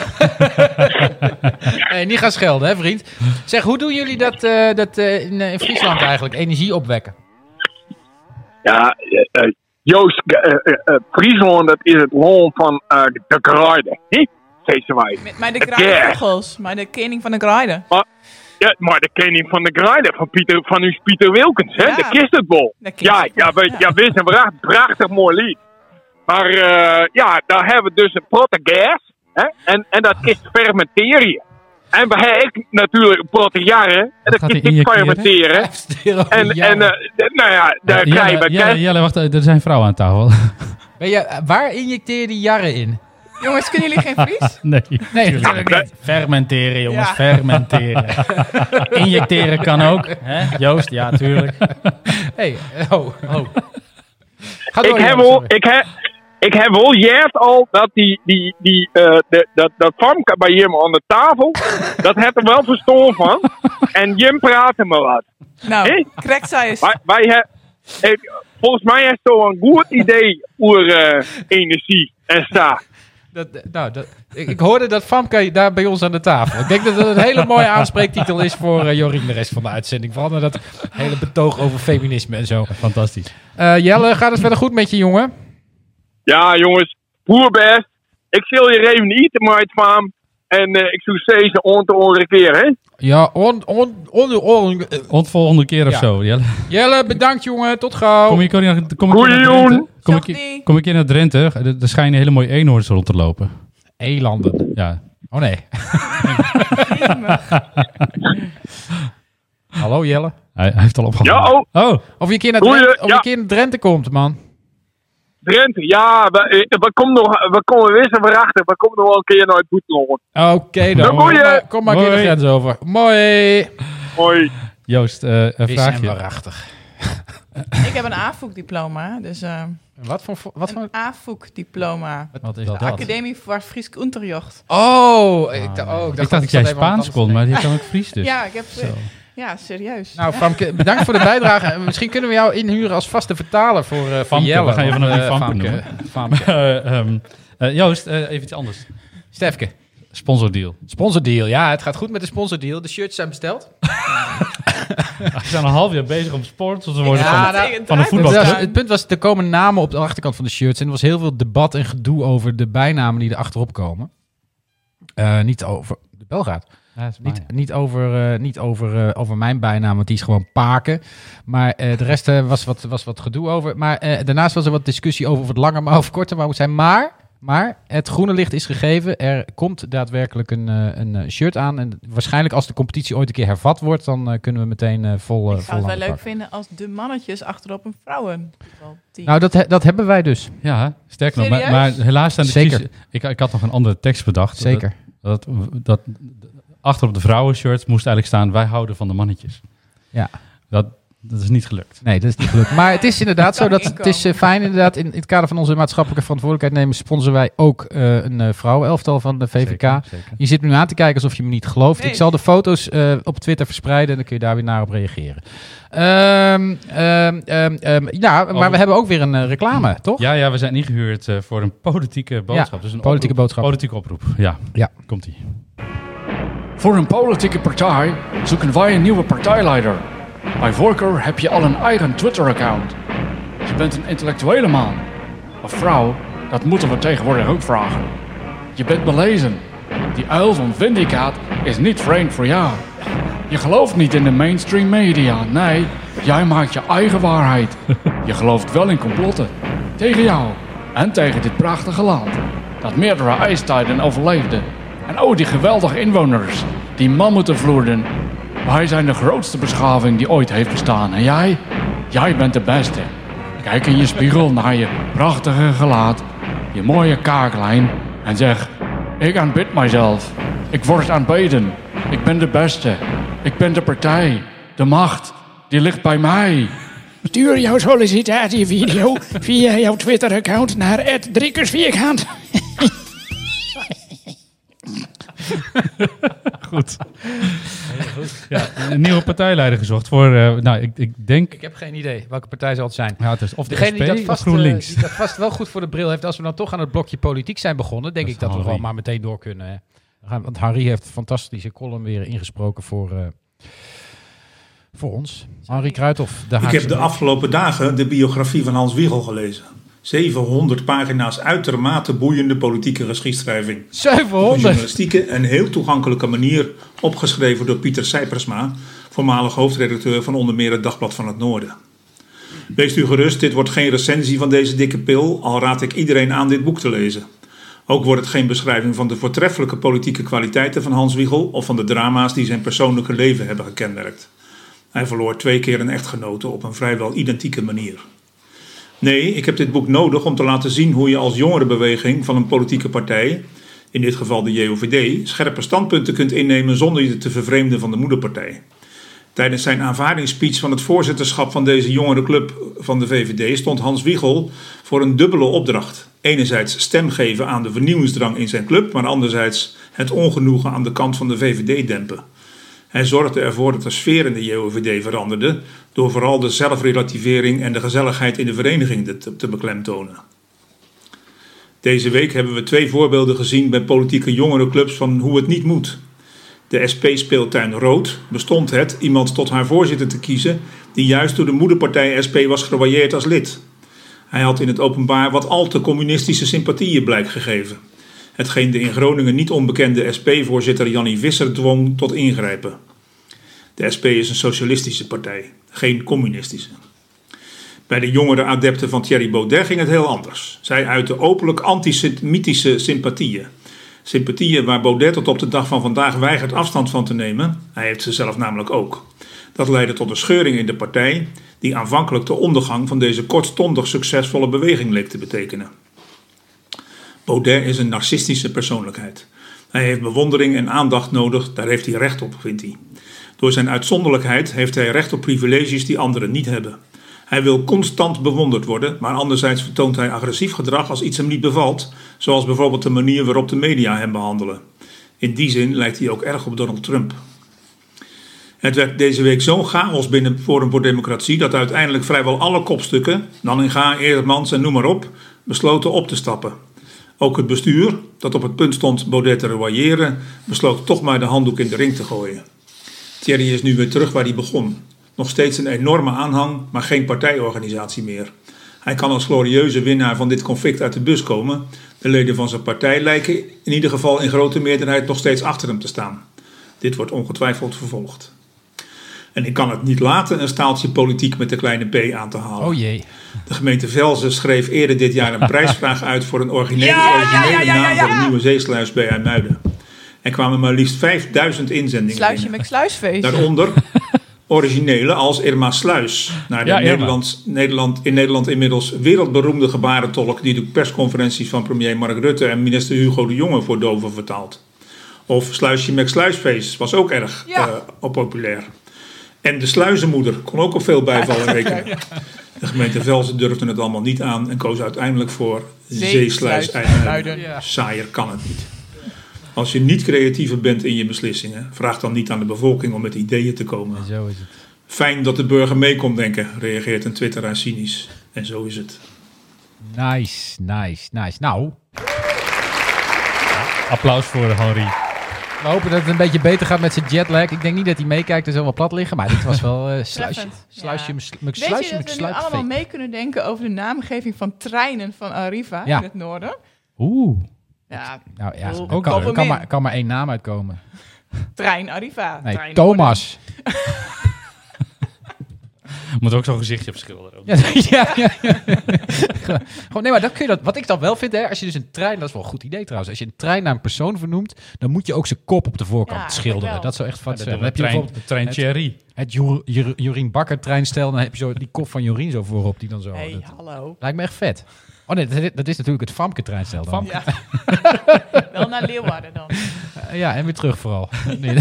Hey, niet gaan schelden, hè, vriend. Zeg, hoe doen jullie dat, eh, dat eh, in, eh, in Friesland eigenlijk? Energie opwekken? Ja, Joost, Friesland, dat is het land van eh, de kruiden, hè? Steeds wij. Met, met de graaivogels. Maar de koning van de graaiden. Ja, maar de koning van de kruiden, van, Pieter, van uw Pieter Wilkens, hè? Ja. De kist het wel. Dat kist Ja, ja, we, ja. ja, we is een pracht- prachtig mooi lied. Maar eh, ja, daar hebben we dus een protte gas. Hè? En, en dat is fermenteren. En we hebben ik natuurlijk jarren. En dat gaat is ik injecteren? fermenteren. En, en eh, nou ja, daar Eh, krijg je Jelle, bij Jelle, wacht, eh, er zijn vrouwen aan tafel. <laughs> Ben je, waar injecteer je die jarren in? Jongens, kunnen jullie geen Fries? <laughs> nee. Nee, natuurlijk niet. Fermenteren, jongens, Ja. fermenteren. <laughs> Injecteren kan ook. Hè? Joost, ja, tuurlijk. Hey, oh, oh. Ga ik door, heb wel, sorry. ik heb, ik heb wel juist al dat die, die, die, eh, de, dat, dat Famke bij Jim aan de tafel, <laughs> dat heeft er wel verstand van. En Jim praat me wat. Nou, correct zei eens. Wij, wij he- ik, volgens mij heeft toch een goed idee over eh, energie en sta. Dat, nou, dat, ik, ik hoorde dat Famke daar bij ons aan de tafel. Ik denk dat dat een hele mooie aanspreektitel is voor eh, Jorien de rest van de uitzending. Vooral met dat hele betoog over feminisme en zo. Fantastisch. Eh, Jelle, gaat het verder goed met je, jongen? Ja, jongens, poer best. Ik zal je even eten, maar het van. En eh, ik zou steeds on te andere keer, hè? Ja, on, on, on, on, eh, volgende keer of Ja. zo. Jelle. Jelle, bedankt jongen. Tot gauw. Kom je, kom je, kom je een keer Goeie naar Drenthe? Kom ik, kom ik keer naar Drenthe? Er, schijnen hele mooie eenhoorns rond te lopen. Elanden. Ja. Oh nee. <laughs> Hallo Jelle. Hij, hij heeft al opgehangen. Ja, oh, Oh, Of je een keer naar Drenthe, of je keer naar Drenthe komt, man. Drenthe, ja, we, eh, we komen nog, we komen wissen verachten. We komen nog wel een keer naar het Boeteland. Oké dan. Kom maar, een keer de Mooi. grens over. Mooi. Hoi. Joost, eh een en vraagje. waarachtig. Ik heb een AFOEK-diploma. Dus eh, Wat voor... Wat voor een AFOEK-diploma. Wat is Dat- dat? Academie voor Fries Unterjocht. Oh, ik, dacht- oh, Ik dacht dat jij zat even aan het Spaans kon, maar die kan <laughs> ook Fries dus. Ja, ik heb... Zo. Ja, serieus. Nou, Famke, bedankt voor de bijdrage. En Misschien kunnen we jou inhuren als vaste vertaler voor, eh voor Famke, Jelle. we gaan je vanaf nu Eh, Famke noemen. <laughs> Famke. Eh, ehm, eh, Joost, even iets anders. Stefke. Sponsordeal. Sponsordeal. Ja, het gaat goed met de sponsordeal. De shirts zijn besteld. <laughs> We zijn al een half jaar bezig om sponsors te worden Ja, van, nou, het van een draait Het, voetbalclub. was- het punt was, er komen namen op de achterkant van de shirts. En er was heel veel debat en gedoe over de bijnamen die er achterop komen. Eh, niet over de Belgaat. Ja, Niet, niet, over, eh, niet over, eh, over mijn bijnaam, want die is gewoon Paken. Maar eh, de rest eh, was, wat, was wat gedoe over. Maar eh, daarnaast was er wat discussie over of het langer maar of korter maar moet zijn. Maar, maar het groene licht is gegeven. Er komt daadwerkelijk een, eh, een shirt aan. En waarschijnlijk als de competitie ooit een keer hervat wordt, dan kunnen we meteen eh, vol, ik vol zou het wel leuk vinden als de mannetjes achterop een vrouwen. Nou, dat, he- dat hebben wij dus. Ja, sterker nog. Maar, maar helaas zijn de Zeker. kies- Ik, ik had nog een andere tekst bedacht. Zeker. Dat, dat, dat, achter op de vrouwenshirt moest eigenlijk staan... wij houden van de mannetjes. Ja. Dat, dat is niet gelukt. Nee, dat is niet gelukt. Maar het is inderdaad <laughs> zo dat het is eh, fijn inderdaad. In, in het kader van onze maatschappelijke verantwoordelijkheid nemen, sponsoren wij ook eh, een uh, vrouwenelftal van de VVK. Zeker, zeker. Je zit me nu aan te kijken alsof je me niet gelooft. Nee. Ik zal de foto's eh, op Twitter verspreiden en dan kun je daar weer naar op reageren. Ehm, ehm, ehm, ja, maar we hebben ook weer een reclame, toch? Ja, ja, we zijn ingehuurd eh, voor een politieke boodschap. dus een politieke oproep. boodschap. Politieke oproep, ja. Ja. Komt-ie. Voor een politieke partij zoeken wij een nieuwe partijleider. Bij voorkeur heb je al een eigen Twitter-account. Je bent een intellectuele man. Of vrouw, dat moeten we tegenwoordig ook vragen. Je bent belezen. Die uil van Vindicaat is niet vreemd voor jou. Je gelooft niet in de mainstream media. Nee, jij maakt je eigen waarheid. Je gelooft wel in complotten. Tegen jou en tegen dit prachtige land. Dat meerdere ijstijden overleefde. En oh, die geweldige inwoners. Die mammoeten vloerden. Wij zijn de grootste beschaving die ooit heeft bestaan. En jij? Jij bent de beste. Kijk in je spiegel naar je prachtige gelaat. Je mooie kaaklijn. En zeg, ik aanbid mijzelf. Ik word aanbeden. Ik ben de beste. Ik ben de partij. De macht, die ligt bij mij. Stuur jouw sollicitatievideo via jouw Twitter-account naar @driekersvierkant. <laughs> Goed. Ja, een nieuwe partijleider gezocht voor, eh, nou, ik, ik denk, Ik heb geen idee welke partij zal het zijn. ja, het is of de Degene SP die dat, vast, GroenLinks. eh, die dat vast wel goed voor de bril heeft, als we dan toch aan het blokje politiek zijn begonnen, denk Dat ik dat we gewoon maar meteen door kunnen. Hè. Want Harry heeft een fantastische column weer ingesproken voor, eh, voor ons. Henri Kruithof, de Ik heb de afgelopen dagen de biografie van Hans Wiegel gelezen. 700 pagina's uitermate boeiende politieke geschiedschrijving. Op een 700! journalistieke en heel toegankelijke manier opgeschreven door Pieter Sijpersma, voormalig hoofdredacteur van onder meer het Dagblad van het Noorden. Wees u gerust, dit wordt geen recensie van deze dikke pil, al raad ik iedereen aan dit boek te lezen. Ook wordt het geen beschrijving van de voortreffelijke politieke kwaliteiten van Hans Wiegel of van de drama's die zijn persoonlijke leven hebben gekenmerkt. Hij verloor twee keer een echtgenote op een vrijwel identieke manier. Nee, ik heb dit boek nodig om te laten zien hoe je als jongerenbeweging van een politieke partij, in dit geval de JOVD, scherpe standpunten kunt innemen zonder je te vervreemden van de moederpartij. Tijdens zijn aanvaardingsspeech van het voorzitterschap van deze jongerenclub van de VVD stond Hans Wiegel voor een dubbele opdracht. Enerzijds stem geven aan de vernieuwingsdrang in zijn club, maar anderzijds het ongenoegen aan de kant van de VVD dempen. Hij zorgde ervoor dat de sfeer in de JOVD veranderde door vooral de zelfrelativering en de gezelligheid in de vereniging te, te beklemtonen. Deze week hebben we twee voorbeelden gezien bij politieke jongerenclubs van hoe het niet moet. De SP-speeltuin Rood bestond het iemand tot haar voorzitter te kiezen die juist door de moederpartij SP was geroyeerd als lid. Hij had in het openbaar wat al te communistische sympathieën blijk gegeven. Hetgeen de in Groningen niet onbekende SP-voorzitter Jannie Visser dwong tot ingrijpen. De SP is een socialistische partij, geen communistische. Bij de jongere adepten van Thierry Baudet ging het heel anders. Zij uitten openlijk antisemitische sympathieën. Sympathieën waar Baudet tot op de dag van vandaag weigert afstand van te nemen. Hij heeft ze zelf namelijk ook. Dat leidde tot een scheuring in de partij, die aanvankelijk de ondergang van deze kortstondig succesvolle beweging leek te betekenen. Baudet is een narcistische persoonlijkheid. Hij heeft bewondering en aandacht nodig, daar heeft hij recht op, vindt hij. Door zijn uitzonderlijkheid heeft hij recht op privileges die anderen niet hebben. Hij wil constant bewonderd worden, maar anderzijds vertoont hij agressief gedrag als iets hem niet bevalt, zoals bijvoorbeeld de manier waarop de media hem behandelen. In die zin lijkt hij ook erg op Donald Trump. Het werd deze week zo'n chaos binnen Forum voor Democratie dat uiteindelijk vrijwel alle kopstukken, Nanninga, Eerdmans en noem maar op, besloten op te stappen. Ook het bestuur, dat op het punt stond Baudet te royeren, besloot toch maar de handdoek in de ring te gooien. Thierry is nu weer terug waar hij begon. Nog steeds een enorme aanhang, maar geen partijorganisatie meer. Hij kan als glorieuze winnaar van dit conflict uit de bus komen. De leden van zijn partij lijken in ieder geval in grote meerderheid nog steeds achter hem te staan. Dit wordt ongetwijfeld vervolgd. En ik kan het niet laten een staaltje politiek met de kleine p aan te halen. Oh jee. De gemeente Velzen schreef eerder dit jaar een <laughs> prijsvraag uit voor een originele, Ja, ja, originele ja, ja, ja, naam voor een nieuwe zeesluis bij IJmuiden. Er kwamen maar liefst 5000 inzendingen Sluisje binnen. met sluisfeest. Daaronder <laughs> originele als Irma Sluis. Naar de Ja, Irma. Nederlands, Nederland, in Nederland inmiddels wereldberoemde gebarentolk... die de persconferenties van premier Mark Rutte en minister Hugo de Jonge voor doven vertaalt. Of Sluisje met Sluisfeest was ook erg Ja. eh, populair. En de sluizenmoeder kon ook op veel bijvallen <laughs> rekenen. De gemeente Velzen durfde het allemaal niet aan... en koos uiteindelijk voor Zeesluis. IJmuiden. Saaier kan het niet. Als je niet creatiever bent in je beslissingen... vraag dan niet aan de bevolking om met ideeën te komen. Zo is het. Fijn dat de burger mee kon denken, reageert een twitteraar cynisch. En zo is het. Nice, nice, nice. Nou, Applaus voor Henri. we hopen dat het een beetje beter gaat met zijn jetlag. Ik denk niet dat hij meekijkt en zo wel plat liggen, maar dit was wel eh sluisje. Sluisje, ja. me- Weet sluisje, je dat we nu allemaal mee kunnen denken over de naamgeving van treinen van Arriva Ja. in het noorden? Oeh. Ja, Nou ja, Bedoel, er kan, maar, kan maar één naam uitkomen. <laughs> trein Arriva. Nee, trein Thomas. <laughs> Moet ook zo'n gezichtje op schilderen. Ja, <laughs> ja, ja, ja. Gewoon, nee, maar dat kun je dat, wat ik dan wel vind, hè, als je dus een trein, dat is wel een goed idee trouwens. Als je een trein naar een persoon vernoemt, dan moet je ook zijn kop op de voorkant Ja, schilderen. Dat zou echt wat Ja, zijn. Dan heb je trein, bijvoorbeeld de trein het- Thierry. het Jor- Jor- Jorien Bakker treinstel, dan heb je zo die kop van Jorien zo voorop, die dan zo. Hey, dat hallo. lijkt me echt vet. Oh nee, dat, dat is natuurlijk het Famke treinstel dan. Ja. <laughs> Wel naar Leeuwarden dan. Ja, en weer terug vooral. <laughs> Nee,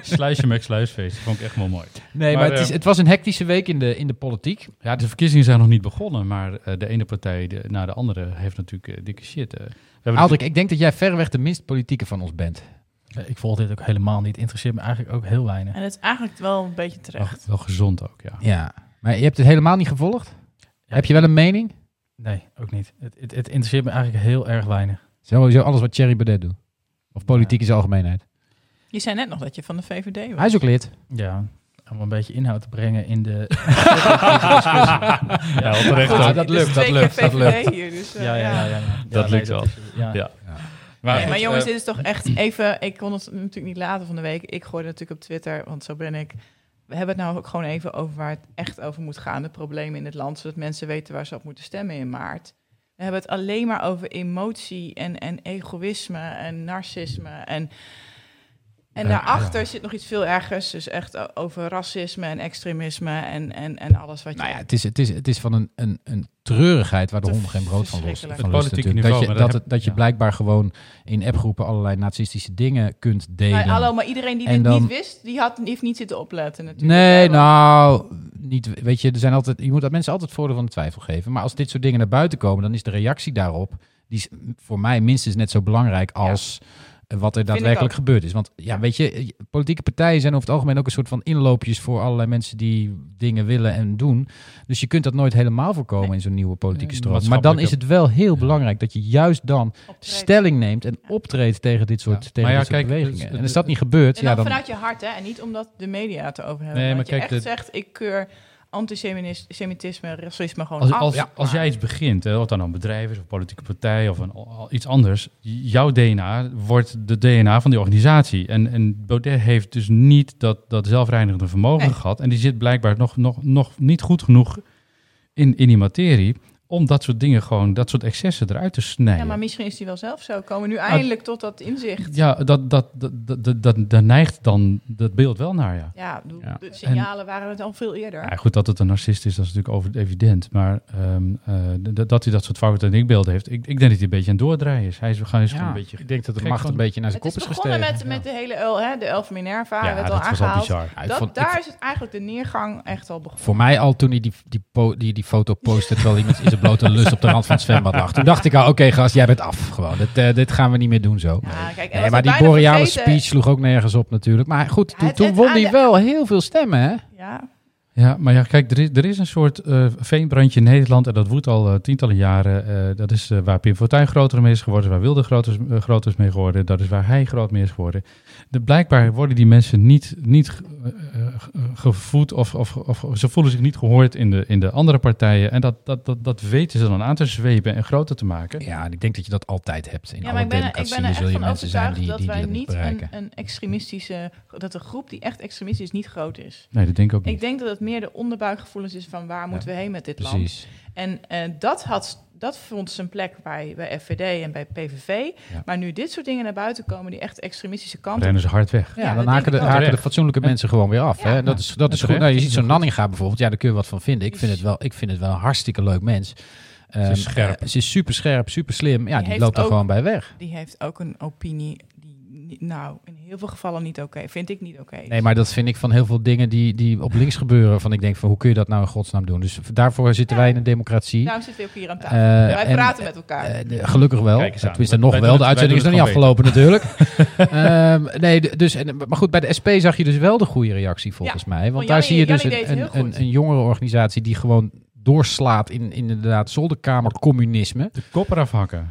Sluisje Max Sluisfeest. Vond ik echt wel mooi. nee, maar, Maar, het, is, eh, het was een hectische week in de, in de politiek. Ja, de verkiezingen zijn nog niet begonnen, maar eh, de ene partij de, na de andere heeft natuurlijk eh, dikke shit. eh. We hebben Aldrik, ik denk dat jij verreweg de minst politieke van ons bent. Eh, Ik volg dit ook helemaal niet. Interesseert me eigenlijk ook heel weinig. En het is eigenlijk wel een beetje wel, terecht. wel gezond ook, ja. Ja. Maar je hebt het helemaal niet gevolgd? Heb je wel een mening? Nee, ook niet. Het, het, het interesseert me eigenlijk heel erg weinig. Sowieso alles wat Thierry Baudet doet. Of politiek in zijn algemeenheid. Je zei net nog dat je van de VVD was. Hij is ook lid. Ja, om een beetje inhoud te brengen in de... <laughs> Ja, ook. dat lukt, dat lukt, dat lukt. Hier, dus, eh, ja, ja, ja, ja, ja. Dat lukt wel. ja. Nee, maar jongens, dit is toch echt even... Ik kon het natuurlijk niet later van de week. Ik gooide natuurlijk op Twitter, want zo ben ik. We hebben het nou ook gewoon even over waar het echt over moet gaan. De problemen in het land, zodat mensen weten waar ze op moeten stemmen in maart. We hebben het alleen maar over emotie en, en egoïsme en narcisme. En, en Ja, daarachter zit nog iets veel ergers. Dus echt over racisme en extremisme en, en, en alles wat je... Nou ja, het is, het is, het is van een, een, een treurigheid waar de honden geen brood van los verschrikkelijk. van lust natuurlijk. niveau, dat je, dat, dat het- dat je ja. blijkbaar gewoon in appgroepen allerlei nazistische dingen kunt delen. Maar, hallo, maar iedereen die En dit dan- niet wist, die, had, die heeft niet zitten opletten natuurlijk. Nee, nou, niet, weet je, er zijn altijd, je moet dat mensen altijd voordeel van de twijfel geven. Maar als dit soort dingen naar buiten komen, dan is de reactie daarop, die is voor mij minstens net zo belangrijk als wat er daadwerkelijk gebeurd is. Want ja, weet je, eh, politieke partijen zijn over het algemeen ook een soort van inloopjes voor allerlei mensen die dingen willen en doen. Dus je kunt dat nooit helemaal voorkomen Nee. in zo'n nieuwe politieke stroom. Maar dan is het wel heel Ja. belangrijk dat je juist dan optreedt. stelling neemt en optreedt tegen dit soort, Ja. tegen Maar ja, dit soort kijk, bewegingen. en als dat niet gebeurt, En ja, dan dan... vanuit je hart, hè? En niet omdat de media het erover hebben. Nee, maar je kijk, echt de- zegt, ik keur antisemitisme, racisme gewoon Als, af. als, Ja, als jij iets begint, hè, of dan een bedrijf is, of een politieke partij, of een, al- iets anders, jouw DNA wordt de DNA van die organisatie. En, en Baudet heeft dus niet dat, dat zelfreinigende vermogen Nee. gehad. En die zit blijkbaar nog, nog, nog niet goed genoeg in, in die materie om dat soort dingen gewoon, dat soort excessen eruit te snijden. Ja, maar misschien is die wel zelf zo. Komen we nu eindelijk tot dat inzicht. Ja, dat, dat, dat, dat, dat, dat- daar neigt dan dat beeld wel naar, ja. Ja, de, Ja. de signalen waren het al veel eerder. Ja, goed, dat het een narcist is, dat is natuurlijk over evident. Maar ehm, eh, dat hij dat soort fouten en denkbeelden heeft, ik, ik denk dat hij een beetje aan het doordraaien is. Hij is, gewoon Ja, een beetje... ik denk dat de macht van- een beetje naar zijn het kop is is begonnen gestegen. met, met de hele El, hè, de Elf Minerva, Ja, dat al was al aangehaald. Dat, vond- ik daar is het eigenlijk de neergang echt al begonnen. Voor mij al toen hij die, die, die, die foto postte terwijl iemand <laughs> zijn blote lust op de rand van het zwembad lag. Toen dacht ik al, oké gast, jij bent af gewoon. Dit, eh, dit gaan we niet meer doen zo. Ja, kijk, en Nee, maar die boreale vergeten- speech sloeg ook nergens op natuurlijk. Maar goed, Ja, toen, het- toen won hij wel heel veel stemmen hè. Ja, Ja, maar ja, kijk, er is, er is een soort eh, veenbrandje in Nederland en dat woedt al eh, tientallen jaren. Eh, dat is waar Pim Fortuyn groter mee is geworden, waar Wilde groter, groter is mee geworden. Dat is waar hij groot mee is geworden. De, blijkbaar worden die mensen niet, niet ge- gevoed of, of, of ze voelen zich niet gehoord in de, in de andere partijen. En dat, dat, dat, dat weten ze dan aan te zwepen en groter te maken. Ja, en ik denk dat je dat altijd hebt. In ja, alle maar ik ben, er- ik ben er echt je van mensen zijn overtuigd die, dat die, die wij dat niet een, een extremistische, dat de groep die echt extremistisch is niet groot is. Nee, dat denk ik ook niet. Ik denk dat het meer de onderbuikgevoelens is van waar moeten we heen met dit land. Precies. En eh, dat, had, dat vond zijn plek bij, bij FVD en bij PVV. Ja. Maar nu dit soort dingen naar buiten komen, die echt extremistische kant op. Rennen ze hard weg. Ja, Ja, dan haken, de, haken de fatsoenlijke mensen gewoon weer af. Ja. Hè? En dat is, dat is goed. Nou, je ziet zo'n Nanninga bijvoorbeeld. Ja, daar kun je wat van vinden. Ik vind het wel, ik vind het wel een hartstikke leuk mens. Ehm, is scherp. eh, ze is super scherp, super slim. Ja, Die loopt er ook- gewoon bij weg. Die heeft ook een opinie nou, in heel veel gevallen niet oké. Vind ik niet oké. Nee, maar dat vind ik van heel veel dingen die, die op links gebeuren. Van ik denk van hoe kun je dat nou in godsnaam doen? Dus daarvoor zitten Ja. wij in een democratie. Daarom zitten we ook hier aan tafel. Eh, Wij en- praten met elkaar. Eh, gelukkig wel. Tenminste, nog wel. De uitzending is nog niet afgelopen natuurlijk. <laughs> Ehm, nee, dus, en, maar goed, bij de SP zag je dus wel de goede reactie volgens mij. Want Want daar Jannie- zie je dus een, een, een, een jongere organisatie die gewoon doorslaat in, in inderdaad zolderkamercommunisme. De kop eraf hakken.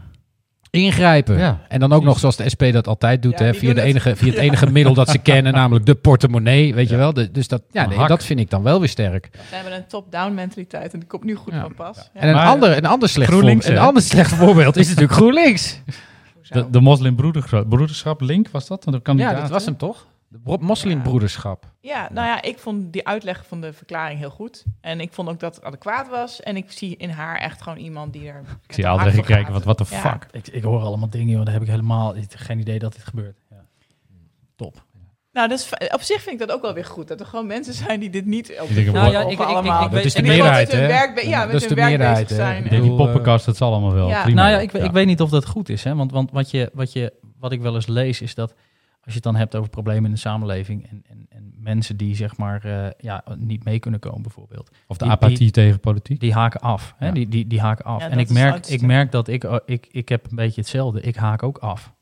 Ingrijpen. Ja, en dan ook nog zoals de SP dat altijd doet, Ja, hè, via, de het. enige, via het <laughs> enige middel dat ze kennen, <laughs> namelijk de portemonnee. Weet je wel? De- dus dat, ja, nee, dat vind ik dan wel weer sterk. We hebben een top-down mentaliteit en die komt nu goed Ja. van pas. Ja. En een, Maar- ander, een, ander slecht GroenLinks, voorbeeld, een ander slecht voorbeeld is natuurlijk <laughs> GroenLinks. De, de moslimbroederschap Link, was dat? De Ja, dat was hem toch? De bro- moslimbroederschap. Ja, nou ja, ik vond die uitleg van de verklaring heel goed. En ik vond ook dat het adequaat was. En ik zie in haar echt gewoon iemand die er... Ik zie Aldrich kijken, wat Ja. fuck. Ik, ik hoor allemaal dingen, joh, daar heb ik helemaal geen idee dat dit gebeurt. Ja. Top. Nou, dat is, op zich vind ik dat ook wel weer goed. Dat er gewoon mensen zijn die dit niet... Op Nou ja, ik- ik- ik- allemaal. ik weet- Dat is de meerderheid, met hun hè? werk ja, Dat met is hun de werk meerderheid, zijn. Die, poppenkast, dat zal allemaal wel. Ja. Prima. Nou ja, ik, weet- ik weet niet of dat goed is. Hè? Want, want wat, je, wat, je, wat ik wel eens lees is dat als je het dan hebt over problemen in de samenleving en, en, en mensen die zeg maar eh, ja, niet mee kunnen komen bijvoorbeeld. Of de Die- apathie die- tegen politiek. Die haken af. Hè? Ja. Die, die, die haken af. Ja, en ik merk, ik merk dat ik, oh, ik, ik heb een beetje hetzelfde. Ik haak ook af.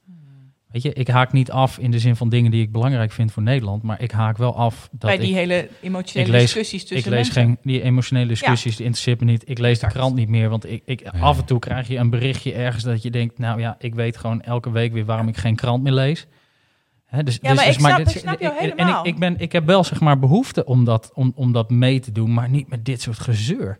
Weet je, ik haak niet af in de zin van dingen die ik belangrijk vind voor Nederland, maar ik haak wel af dat Bij ik, die hele emotionele ik lees- discussies ik tussen lees mensen. geen die emotionele discussies, die interesseert me niet. Ik lees de krant niet meer, want ik, ik, af en toe krijg je een berichtje ergens dat je denkt, nou ja, ik weet gewoon elke week weer waarom ik geen krant meer lees. Dus, Ja, dus, maar dus ik snap- dit- ik snap jou En ik, helemaal. ik, ben, ik heb wel zeg maar behoefte om dat, om, om dat mee te doen, maar niet met dit soort gezeur.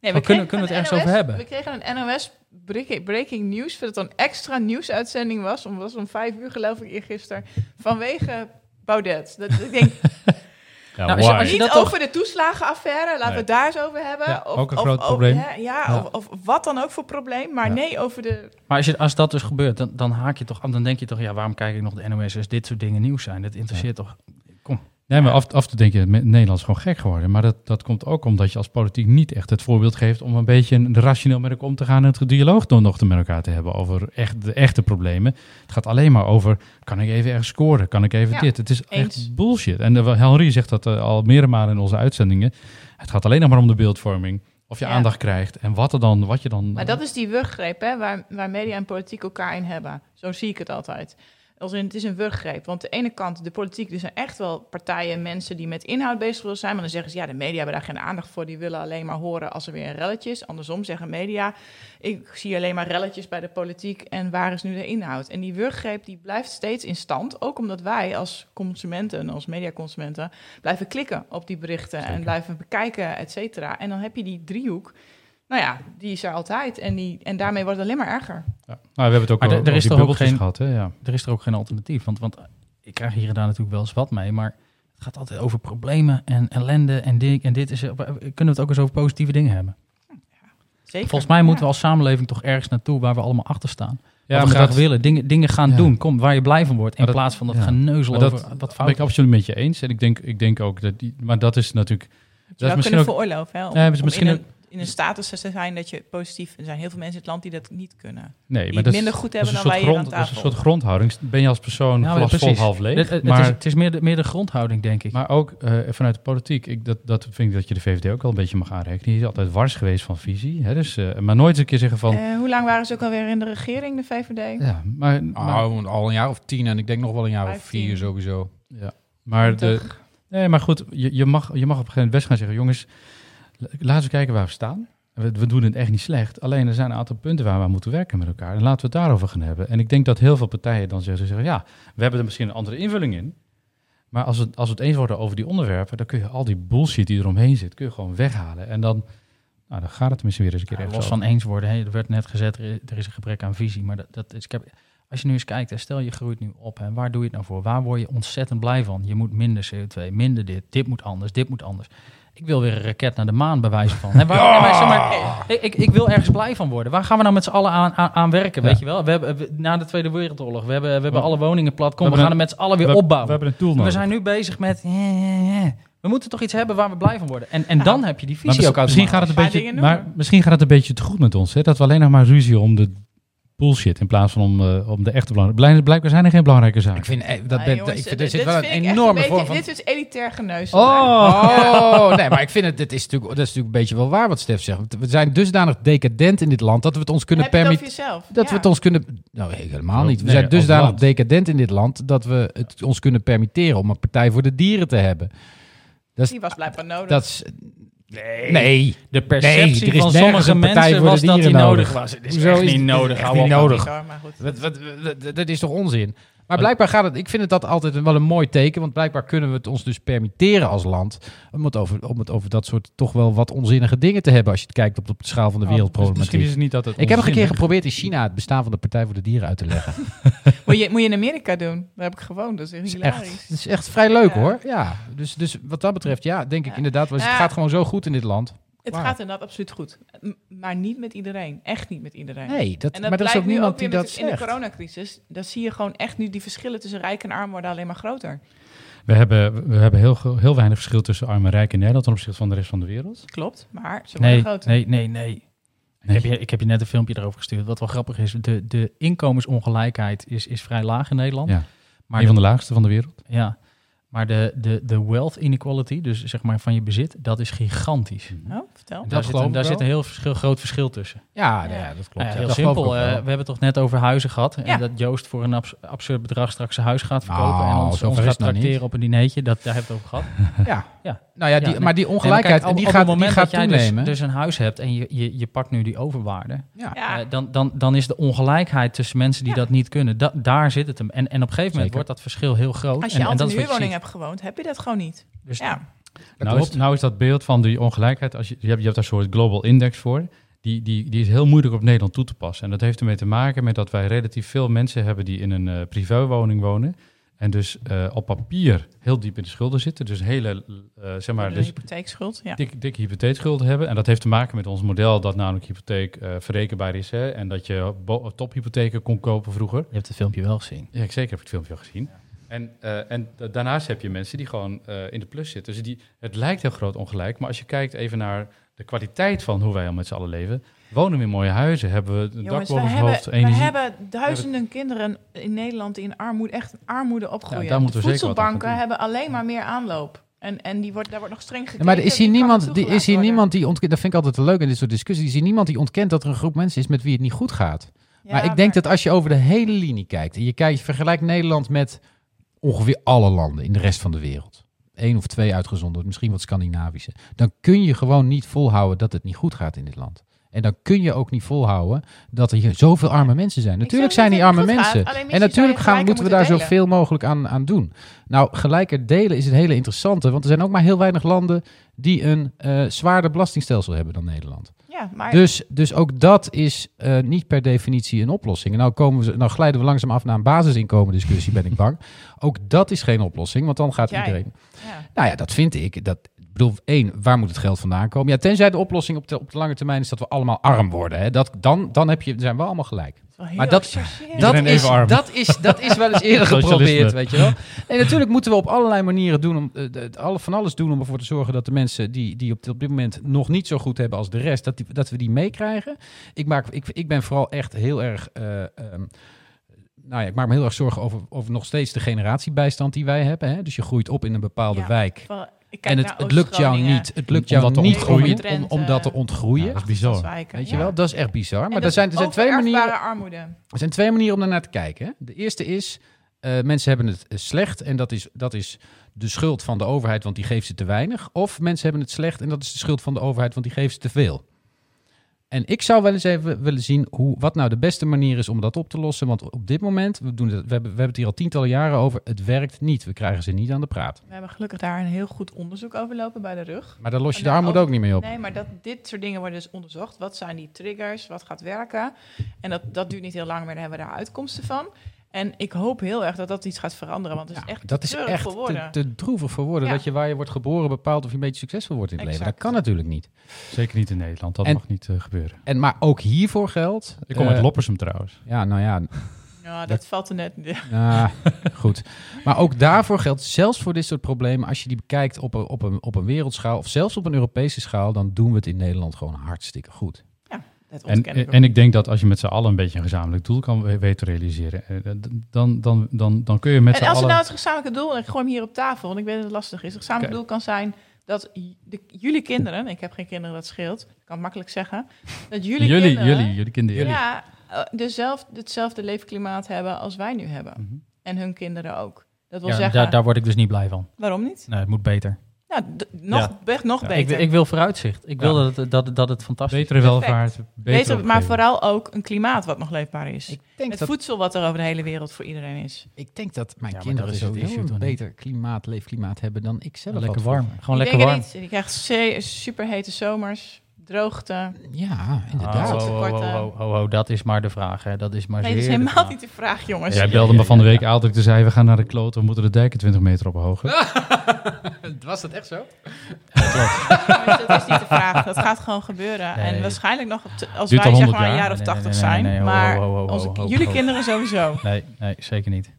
Nee, Maar kunnen- kunnen we het ergens over hebben? We kregen een NOS breaking, breaking news, dat het een extra nieuwsuitzending was. Om was om vijf uur geloof ik eergisteren. Vanwege Baudet. Dat, ik denk, <laughs> Ja, Nou, als je- why? als je niet dat over de toeslagenaffaire, laten we Nee. het daar eens over hebben. Ja, ook een groot of, probleem. hè, ja, Ja. Of, of wat dan ook voor probleem. Maar Ja. nee, over de... Maar als, je, als dat dus gebeurt, dan, dan haak je toch aan. Dan denk je toch, ja, waarom kijk ik nog de NOS als dit soort dingen nieuws zijn? Dat interesseert toch. Nee, maar af, af en toe denk je, me- Nederland is gewoon gek geworden. Maar dat, dat komt ook omdat je als politiek niet echt het voorbeeld geeft om een beetje rationeel met elkaar om te gaan en het dialoog dan nog te met elkaar te hebben over echt, de echte problemen. Het gaat alleen maar over, kan ik even ergens scoren? Kan ik even Ja, dit? Het is eens. echt bullshit. En Henri zegt dat eh, al meerdere malen in onze uitzendingen. Het gaat alleen nog maar om de beeldvorming. Of je Ja. aandacht krijgt en wat, er dan, wat je dan... Maar dat is die wurggreep hè, waar, waar media en politiek elkaar in hebben. Zo zie ik het altijd. Als in, het is een wurggreep. Want de ene kant, de politiek, er zijn echt wel partijen en mensen die met inhoud bezig willen zijn. Maar dan zeggen ze, ja, de media hebben daar geen aandacht voor. Die willen alleen maar horen als er weer een relletje is. Andersom zeggen media, ik zie alleen maar relletjes bij de politiek. En waar is nu de inhoud? En die wurggreep die blijft steeds in stand. Ook omdat wij als consumenten, als mediaconsumenten, blijven klikken op die berichten. En blijven bekijken, et cetera. En dan heb je die driehoek. Nou ja, die is er altijd. En, die, en daarmee wordt het alleen maar erger. Ja. Nou, we hebben het ook Maar al er- er over is die toch ook bubbeltjes geen- gehad. Hè? Ja. Er is er ook geen alternatief. Want, want ik krijg hier en daar natuurlijk wel eens wat mee. Maar het gaat altijd over problemen en ellende en dit. En dit is, kunnen we het ook eens over positieve dingen hebben? Zeker. Volgens mij moeten Ja. we als samenleving toch ergens naartoe waar we allemaal achter staan. Ja, wat we graag dat- willen. Dingen, dingen gaan Ja. doen. Kom, waar je blij van wordt. In dat- plaats van dat ja. geneuzel Maar dat- over wat Dat fout ben ik absoluut met je eens. En ik denk, ik denk ook dat die... Maar dat is natuurlijk... Dat is misschien kunnen ook... veroorloven. Hè, om, Ja, misschien een, in een status te zijn dat je positief... Er zijn heel veel mensen in het land die dat niet kunnen. Nee, die maar dat, minder is- goed hebben dan wij hier aan grond- Dat is een tafel. soort grondhouding. Ben je als persoon Nou, glas vol precies. half leeg. Het, het, maar, het is, het is meer, de, meer de grondhouding, denk ik. maar ook eh, vanuit de politiek. Ik, dat, dat vind ik dat je de VVD ook wel een beetje mag aanrekenen. Die is altijd wars geweest van visie. Hè? Dus, eh, maar nooit eens een keer zeggen van... Eh, hoe lang waren ze ook alweer in de regering, de VVD? ja, maar, maar, Nou, al een jaar of tien en ik denk nog wel een jaar of vier sowieso. ja, maar, de, nee, maar goed, je, je, mag, je mag op een gegeven moment best gaan zeggen... jongens, laten we kijken waar we staan. We, we doen het echt niet slecht. Alleen er zijn een aantal punten waar we aan moeten werken met elkaar. En laten we het daarover gaan hebben. En ik denk dat heel veel partijen dan zeggen, zeggen ja, we hebben er misschien een andere invulling in. Maar als we, als we het eens worden over die onderwerpen, dan kun je al die bullshit die eromheen zit, kun je gewoon weghalen. En dan, nou, dan gaat het tenminste weer eens een keer Ja, even los van eens worden. Hè. Er werd net gezet, er is, een gebrek aan visie. Maar dat, dat is, ik heb, als je nu eens kijkt, hè, stel je groeit nu op. Hè, waar doe je het nou voor? Waar word je ontzettend blij van? Je moet minder CO2, minder dit, dit moet anders, dit moet anders. Ik wil weer een raket naar de maan, bij wijze van. Hè, waar, nee, <laughs> maar, zeg maar, ik, ik, ik wil ergens blij van worden. Waar gaan we nou met z'n allen aan, aan, aan werken, weet je wel? We hebben, we- na de Tweede Wereldoorlog, we hebben, we hebben We- alle woningen plat. Kom, we we, gaan er met z'n allen weer we, opbouwen. We hebben een tool we nodig. zijn nu bezig met... We moeten toch iets hebben waar we blij van worden. En, en Ja. dan heb je die Maar visie ook mis- misschien gaat het een beetje, maar misschien gaat het een beetje te goed met ons. Hè? Dat we alleen nog maar ruzie om de bullshit in plaats van om, eh, om de echte belangrijke. Blij- Blijkbaar zijn er geen belangrijke zaken. Ik vind eh, dat Ah, ben, jongens, ik vind, er dit- zit dit wel een enorme beetje- vorm van. Dit is elitair geneuzel. Oh, nee, maar ik vind het, dit is natuurlijk, dat is natuurlijk een beetje wel waar wat Stef zegt. We zijn dusdanig decadent in dit land dat we het ons kunnen permitteren. Dat Ja. we het ons kunnen. Nou, helemaal niet. We Nee, zijn dusdanig land. decadent in dit land dat we het ons kunnen permitteren om een partij voor de dieren te hebben. Dat is. Die was blijkbaar nodig. Dat is nee. nee. De perceptie er is van sommige een partij mensen was dat die nodig nodig. was. Het is Hoezo echt is niet nodig. echt niet nodig. Maar goed. Wat, wat- dat is toch onzin? Maar blijkbaar gaat het. Ik vind het dat altijd wel een mooi teken. Want blijkbaar kunnen we het ons dus permitteren als land. Om het over, om het over dat soort toch wel wat onzinnige dingen te hebben. Als je het kijkt op, op de schaal van de Oh, Misschien wereldproblematiek. is het niet dat het Ik heb nog een keer geprobeerd in China het bestaan van de Partij voor de Dieren uit te leggen. <laughs> Moet je, moet je in Amerika doen? Daar heb ik gewoond. Dat is echt Het is echt, hilarisch. het is echt vrij leuk Ja. hoor. Ja, dus, dus wat dat betreft, ja, denk ik Ja. inderdaad. want Het Ja. gaat gewoon zo goed in dit land. Het Waar? gaat inderdaad absoluut goed. M- Maar niet met iedereen. Echt niet met iedereen. Nee, dat, En dat maar er is ook nu niemand ook die weer dat met- in de coronacrisis. Dan zie je gewoon echt nu die verschillen tussen rijk en arm worden alleen maar groter. We hebben, we hebben heel, heel weinig verschil tussen arm en rijk in Nederland ten opzichte van de rest van de wereld. Klopt, maar ze worden Nee, groter. nee, nee, nee. Nee. Ik, heb je, ik heb je net een filmpje erover gestuurd. Wat wel grappig is, de, de inkomensongelijkheid is, is vrij laag in Nederland. Ja. Maar een van de laagste van de wereld. Ja, maar de, de, de wealth inequality, dus zeg maar van je bezit, dat is gigantisch. Oh, vertel. En Dat daar zit, een, daar zit een heel verschil, groot verschil tussen. Ja, Ja. nee, ja, dat klopt. Nou ja, heel dat simpel. ook eh, we hebben het toch net over huizen gehad. Ja. En dat Joost voor een abs- absurd bedrag straks zijn huis gaat verkopen. Nou, en ons, ons gaat nou tracteren op een dinertje. Dat, daar hebben we het over gehad. <laughs> ja. Ja. Nou ja, die, Ja, nee. maar die Nee, maar ongelijkheid, die op gaat, het die moment gaat dat jij dus, toenemen. dus een huis hebt en je, je, je pakt nu die overwaarde. ja. Eh, dan, dan, dan is de ongelijkheid tussen mensen die Ja. dat niet kunnen. Da- daar zit het hem. En, en op een gegeven moment Zeker. wordt dat verschil heel groot. als je en, en altijd dat een hebt gewoond, heb je dat gewoon niet. Dus Ja, Nou is, nou is dat beeld van die ongelijkheid, als je, je, hebt, je hebt daar een soort global index voor, die, die, die is heel moeilijk op Nederland toe te passen. En dat heeft ermee te maken met dat wij relatief veel mensen hebben die in een eh, privéwoning wonen. En dus eh, op papier heel diep in de schulden zitten. Dus hele, eh, zeg maar, de dus hypotheekschuld. Ja. dik, dikke hypotheekschulden hebben. En dat heeft te maken met ons model dat namelijk hypotheek eh, verrekenbaar is. Hè? En dat je tophypotheken kon kopen vroeger. Je hebt het filmpje wel gezien. Ja, ik zeker heb ik het filmpje al gezien. En, eh, en da- daarnaast heb je mensen die gewoon eh, in de plus zitten. Dus die, het lijkt heel groot ongelijk, maar als je kijkt even naar de kwaliteit van hoe wij al met z'n allen leven. Wonen we in mooie huizen, hebben we een dak Jongens, we boven hoofd, we hebben duizenden kinderen in Nederland die in armoede, echt in armoede opgroeien. Ja, daar moeten de we zeker wat aan gaan voedselbanken hebben alleen maar meer aanloop. En, en die wordt, daar wordt nog streng gekeken. Ja, maar er is hier niemand, die, is hier worden. niemand die ontkent. Dat vind ik altijd leuk in dit soort discussies. Is hier niemand die ontkent dat er een groep mensen is met wie het niet goed gaat. Ja, maar ik denk dat als je over de hele linie kijkt en je, kijkt, je vergelijkt Nederland met ongeveer alle landen in de rest van de wereld. Eén of twee uitgezonderd, misschien wat Scandinavische. Dan kun je gewoon niet volhouden dat het niet goed gaat in dit land. En dan kun je ook niet volhouden dat er hier zoveel arme mensen zijn. Natuurlijk zijn die arme gaat, mensen. En natuurlijk gaan, moeten we daar delen. zoveel mogelijk aan, aan doen. Nou, gelijker delen is het hele interessante. Want er zijn ook maar heel weinig landen die een eh, zwaarder belastingstelsel hebben dan Nederland. Ja, maar Dus, dus ook dat is eh, niet per definitie een oplossing. En nou, komen we, nou glijden we langzaam af naar een basisinkomen discussie, ben ik bang. <laughs> Ook dat is geen oplossing, want dan gaat Jij. iedereen... ja. Nou ja, dat vind ik. Dat, ik bedoel, één, waar moet het geld vandaan komen? Ja, tenzij de oplossing op de, op de lange termijn is dat we allemaal arm worden. Hè? Dat, dan, dan heb je, zijn we allemaal gelijk. Maar dat-. Dat is, dat, is, dat is wel eens eerder <laughs> geprobeerd, weet je wel. En natuurlijk moeten we op allerlei manieren doen om, eh, van alles doen om ervoor te zorgen dat de mensen die, die op, op dit moment nog niet zo goed hebben als de rest, dat, die, dat we die meekrijgen. Ik, maak, ik, ik ben vooral echt heel erg. eh, ehm, nou ja, ik maak me heel erg zorgen over, over nog steeds de generatiebijstand die wij hebben. Hè? Dus je groeit op in een bepaalde Ja. wijk. En het, het lukt jou niet. Het lukt Om jou dat te niet om, ontgroeien. om, om dat te ontgroeien. Ja, dat is bizar. Weet je ja. wel, dat is echt bizar. Maar er zijn, er zijn twee manieren. armoede. Er zijn twee manieren om naar te kijken. Hè. De eerste is, eh, mensen hebben het eh, slecht en dat is, dat is de schuld van de overheid, want die geeft ze te weinig. Of mensen hebben het slecht en dat is de schuld van de overheid, want die geeft ze te veel. En ik zou wel eens even willen zien hoe, wat nou de beste manier is om dat op te lossen. Want op dit moment, we, doen het, we, hebben, we hebben het hier al tientallen jaren over, het werkt niet. We krijgen ze niet aan de praat. We hebben gelukkig daar een heel goed onderzoek over lopen bij de rug. Maar daar los je de daar armoede ook- niet mee op. Nee, maar dat, dit soort dingen worden dus onderzocht. Wat zijn die triggers? Wat gaat werken? En dat, dat duurt niet heel lang, maar daar hebben we daar uitkomsten van. En ik hoop heel erg dat dat iets gaat veranderen. Want het is Ja, echt dat is echt voor te, woorden. te droevig voor woorden. Ja. Dat je waar je wordt geboren bepaalt of je een beetje succesvol wordt in het leven. Dat kan natuurlijk niet. Zeker niet in Nederland, dat En- mag niet eh, gebeuren. En, maar ook hiervoor geldt. Ik kom eh, uit Loppersum trouwens. Ja, nou ja, Ja, dat valt er net. <laughs> Ja, goed. Maar ook daarvoor geldt, zelfs voor dit soort problemen, als je die bekijkt op een, op, een, op een wereldschaal of zelfs op een Europese schaal, dan doen we het in Nederland gewoon hartstikke goed. En, en ik denk dat als je met z'n allen een beetje een gezamenlijk doel kan we- weten te realiseren, eh, dan, dan, dan, dan kun je met z'n En als er allen... nou het gezamenlijke doel, en ik gooi hem hier op tafel, want ik weet dat het lastig is. Het gezamenlijke doel kan zijn dat de, jullie kinderen, ik heb geen kinderen, dat scheelt, ik kan makkelijk zeggen, dat jullie, jullie, kinderen, jullie, jullie kinderen. ja, eh, dezelfde, hetzelfde leefklimaat hebben als wij nu hebben. Mhm. En hun kinderen ook. Dat wil Ja, zeggen, daar, daar word ik dus niet blij van. waarom niet? Nee, het moet beter. Nog, Ja. nog Ik, beter. ik wil vooruitzicht. Ik wil dat, het, dat, dat het fantastisch Betere is. welvaart, betere beter, maar vooral ook een klimaat wat nog leefbaar is. Ik denk, Het dat, voedsel wat er over de hele wereld voor iedereen is. ik denk dat mijn kinderen sowieso een beter klimaat, leefklimaat hebben dan ik zelf. Lekker warm. Gewoon Ik lekker warm. krijgt zee- superhete zomers, droogte. Ja, inderdaad. Oh, ho, ho, ho, tekorten. ho, ho, ho, dat is maar de vraag. Hè. Dat is maar Nee, dat is zeer de helemaal niet de vraag, jongens. Jij belde me van de week aan dat ik te zei, we gaan naar de kloot, we moeten de dijken 20 meter ophogen. <laughs> Was dat echt zo? Jongens, <laughs> dat is niet de vraag. Dat gaat gewoon gebeuren. Nee. En waarschijnlijk nog, als Duurt wij al zeg 100 maar een jaar? of tachtig zijn. maar onze- jullie kinderen sowieso. Nee, nee, zeker niet.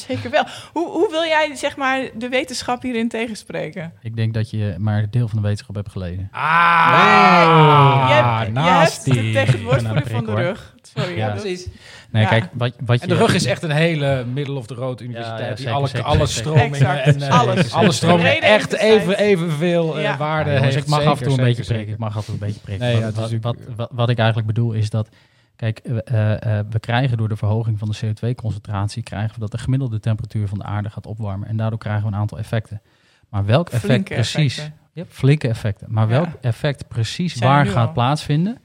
<laughs> Zeker wel. Hoe, hoe wil jij zeg maar, de wetenschap hierin tegenspreken? Ik denk dat je maar een deel van de wetenschap hebt geleden. Ah, je, hebt, je hebt nasty. het tegen het woordvoerder <laughs> de van de rug. Sorry, Ja. Precies. Nee, Ja. kijk, wat, wat je... En de rug is echt een hele middle of the road universiteit. Ja, ja, die zeker, alle, zeker, alle stromingen Exact. en eh, Alles. alle stromingen echt even, evenveel Ja. waarde Ja, jongens, heeft. ik mag af en toe een Zeker, beetje zeker, prikken. Ik mag af en toe een beetje prikken. Nee, wat, wat, wat ik eigenlijk bedoel is dat... Kijk, eh, eh, we krijgen door de verhoging van de CO2-concentratie... krijgen we dat de gemiddelde temperatuur van de aarde gaat opwarmen. En daardoor krijgen we een aantal effecten. Maar welk effect Flinke precies... effecten. Flinke effecten. Maar Ja. welk effect precies Zijn waar gaat al. plaatsvinden...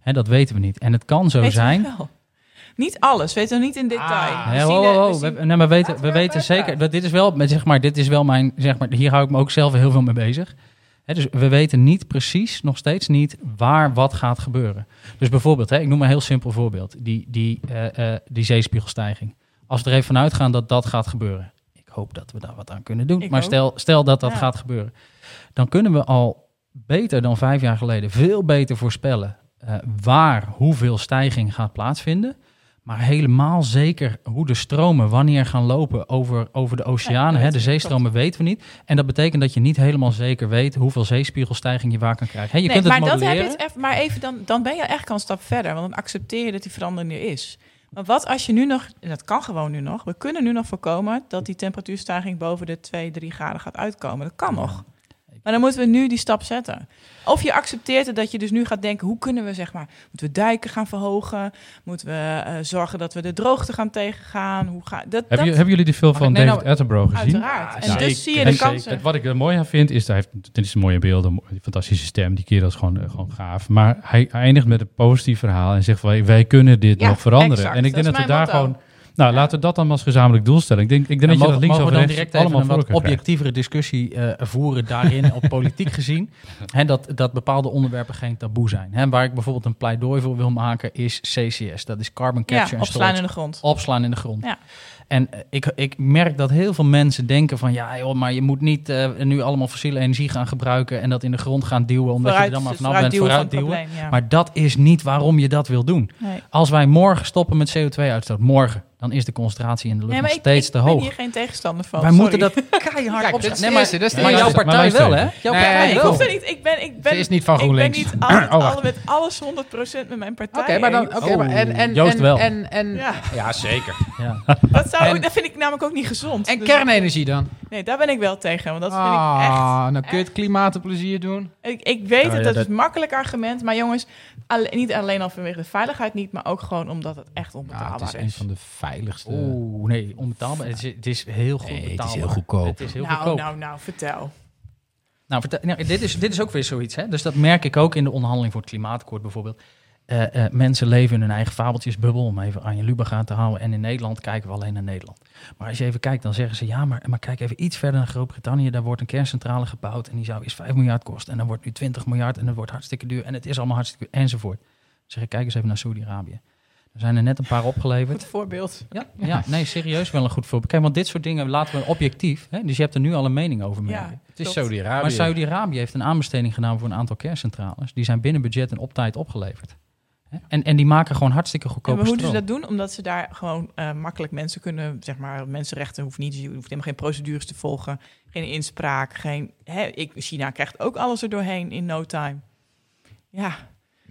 Hè, dat weten we niet. En het kan zo zijn... wel. Niet alles, weten we niet in detail. Ah. We Nee, zien we zien- maar weten, we we weten zeker. Dat dit is wel, met, zeg maar, dit is wel mijn, zeg maar, hier hou ik me ook zelf heel veel mee bezig. Dus we weten niet precies, nog steeds niet, waar wat gaat gebeuren. Dus bijvoorbeeld, ik noem maar een heel simpel voorbeeld, die, die, eh, eh, die zeespiegelstijging. Als we er even vanuit gaan dat dat gaat gebeuren. Ik hoop dat we daar wat aan kunnen doen. Ik maar ook. stel, stel dat dat Ja. gaat gebeuren. Dan kunnen we al beter dan vijf jaar geleden veel beter voorspellen eh, waar hoeveel stijging gaat plaatsvinden. Maar helemaal zeker hoe de stromen wanneer gaan lopen over, over de oceanen. dat hè, de zeestromen weten we niet. En dat betekent dat je niet helemaal zeker weet hoeveel zeespiegelstijging je waar kan krijgen. Hè, je Nee, kunt het maar dat heb modelleren. je het even, maar even dan, dan ben je eigenlijk al een stap verder. Want dan accepteer je dat die verandering er is. Maar wat als je nu nog, en dat kan gewoon nu nog, we kunnen nu nog voorkomen dat die temperatuurstijging boven de 2, 3 graden gaat uitkomen. Dat kan nog. Maar dan moeten we nu die stap zetten. Of je accepteert het dat je dus nu gaat denken, hoe kunnen we zeg maar, moeten we dijken gaan verhogen? Moeten we eh, zorgen dat we de droogte gaan tegengaan? Hoe ga, dat, Hebben, jullie de film Mag van nee, David nou, Attenborough gezien? uiteraard. en dus zie je de kansen. Het- wat ik er mooi aan vind, is dat hij heeft, dit is mooie beelden, die fantastische stem, die kerel is gewoon, eh, gewoon gaaf. Maar hij eindigt met een positief verhaal en zegt van, wij, wij kunnen dit Ja, nog veranderen. exact. En ik denk dat we daar motto. gewoon, nou laten we dat dan als gezamenlijk doel stellen. Ik denk, ik denk dat je mogen, dat links of dan rechts direct even allemaal een wat krijgt. objectievere discussie eh, voeren daarin, op <laughs> politiek gezien. Hè, dat, dat bepaalde onderwerpen geen taboe zijn. Hè, waar ik bijvoorbeeld een pleidooi voor wil maken is CCS. Dat is Carbon Capture ja, opslaan Storage. in de grond. opslaan in de grond. Ja. En eh, ik, ik merk dat heel veel mensen denken van... ja, joh, maar je moet niet eh, nu allemaal fossiele energie gaan gebruiken... en dat in de grond gaan duwen, omdat je er dan maar vanaf bent duwen van vooruit duwen. probleem, ja. Maar dat is niet waarom je dat wil doen. Nee. Als wij morgen stoppen met CO2-uitstoot, morgen... dan is de concentratie in de lucht Nee, nog ik, steeds ik te ben hoog. hier geen tegenstander van. Wij sorry. moeten dat <laughs> keihard Kijk, opzetten. is Nee, maar, dat is de maar jouw partij wel, hè? Jouw Nee, partij Nee, ik wel. er niet. Ik ben, ik ben, Ze is niet van ik ben GroenLinks. niet <clears throat> al, Oh, wacht. al met alles 100% met mijn partij. Oké, maar dan... oké, maar en, en, Joost en, wel. En, en, Ja. ja, zeker. Ja. Dat, zou, En- dat vind ik namelijk ook niet gezond. En Dus- kernenergie dan? Nee, daar ben ik wel tegen. Want dat vind ik echt... Ah, nou kun je het klimaat een plezier doen. Ik, ik weet Oh het, ja, dat, dat- is een makkelijk argument. Maar jongens, alle- niet alleen al vanwege de veiligheid niet... maar ook gewoon omdat het echt onbetaalbaar het is een van de veiligste... Oeh, nee, onbetaalbaar. Het is, het is heel goed Nee, het is heel goedkoop. Het is heel nou, goedkoop. nou, nou, vertel. Nou, vertel- nou, dit, is, dit is ook weer zoiets. Hè? Dus dat merk ik ook in de onderhandeling voor het klimaatakkoord bijvoorbeeld. Eh, eh, mensen leven in hun eigen fabeltjesbubbel, om even Arjen Lubach aan te houden. En in Nederland kijken we alleen naar Nederland. Maar als je even kijkt, dan zeggen ze... ja, maar, maar kijk even iets verder naar Groot-Brittannië. Daar wordt een kerncentrale gebouwd en die zou eens 5 miljard kosten. En dan wordt nu 20 miljard en dat wordt hartstikke duur. En het is allemaal hartstikke duur, enzovoort. Dan zeg ik, kijk eens even naar Saudi-Arabië. Er zijn er net een paar opgeleverd. Goed voorbeeld. Ja, ja, nee, serieus wel een goed voorbeeld. Kijk, want dit soort dingen laten we objectief. Hè? Dus je hebt er nu al een mening over. merk Ja. Het is. Saudi-Arabië. Maar Saudi-Arabië heeft een aanbesteding gedaan voor een aantal kerncentrales. Die zijn binnen budget en op tijd opgeleverd. Hè? En, en die maken gewoon hartstikke En goedkope hoe moeten stroom. ze dat doen? Omdat ze daar gewoon eh, makkelijk mensen kunnen, zeg maar, mensenrechten hoeft niet, je hoeft helemaal geen procedures te volgen, geen inspraak, geen. Hè, ik, China krijgt ook alles er doorheen in no time. Ja,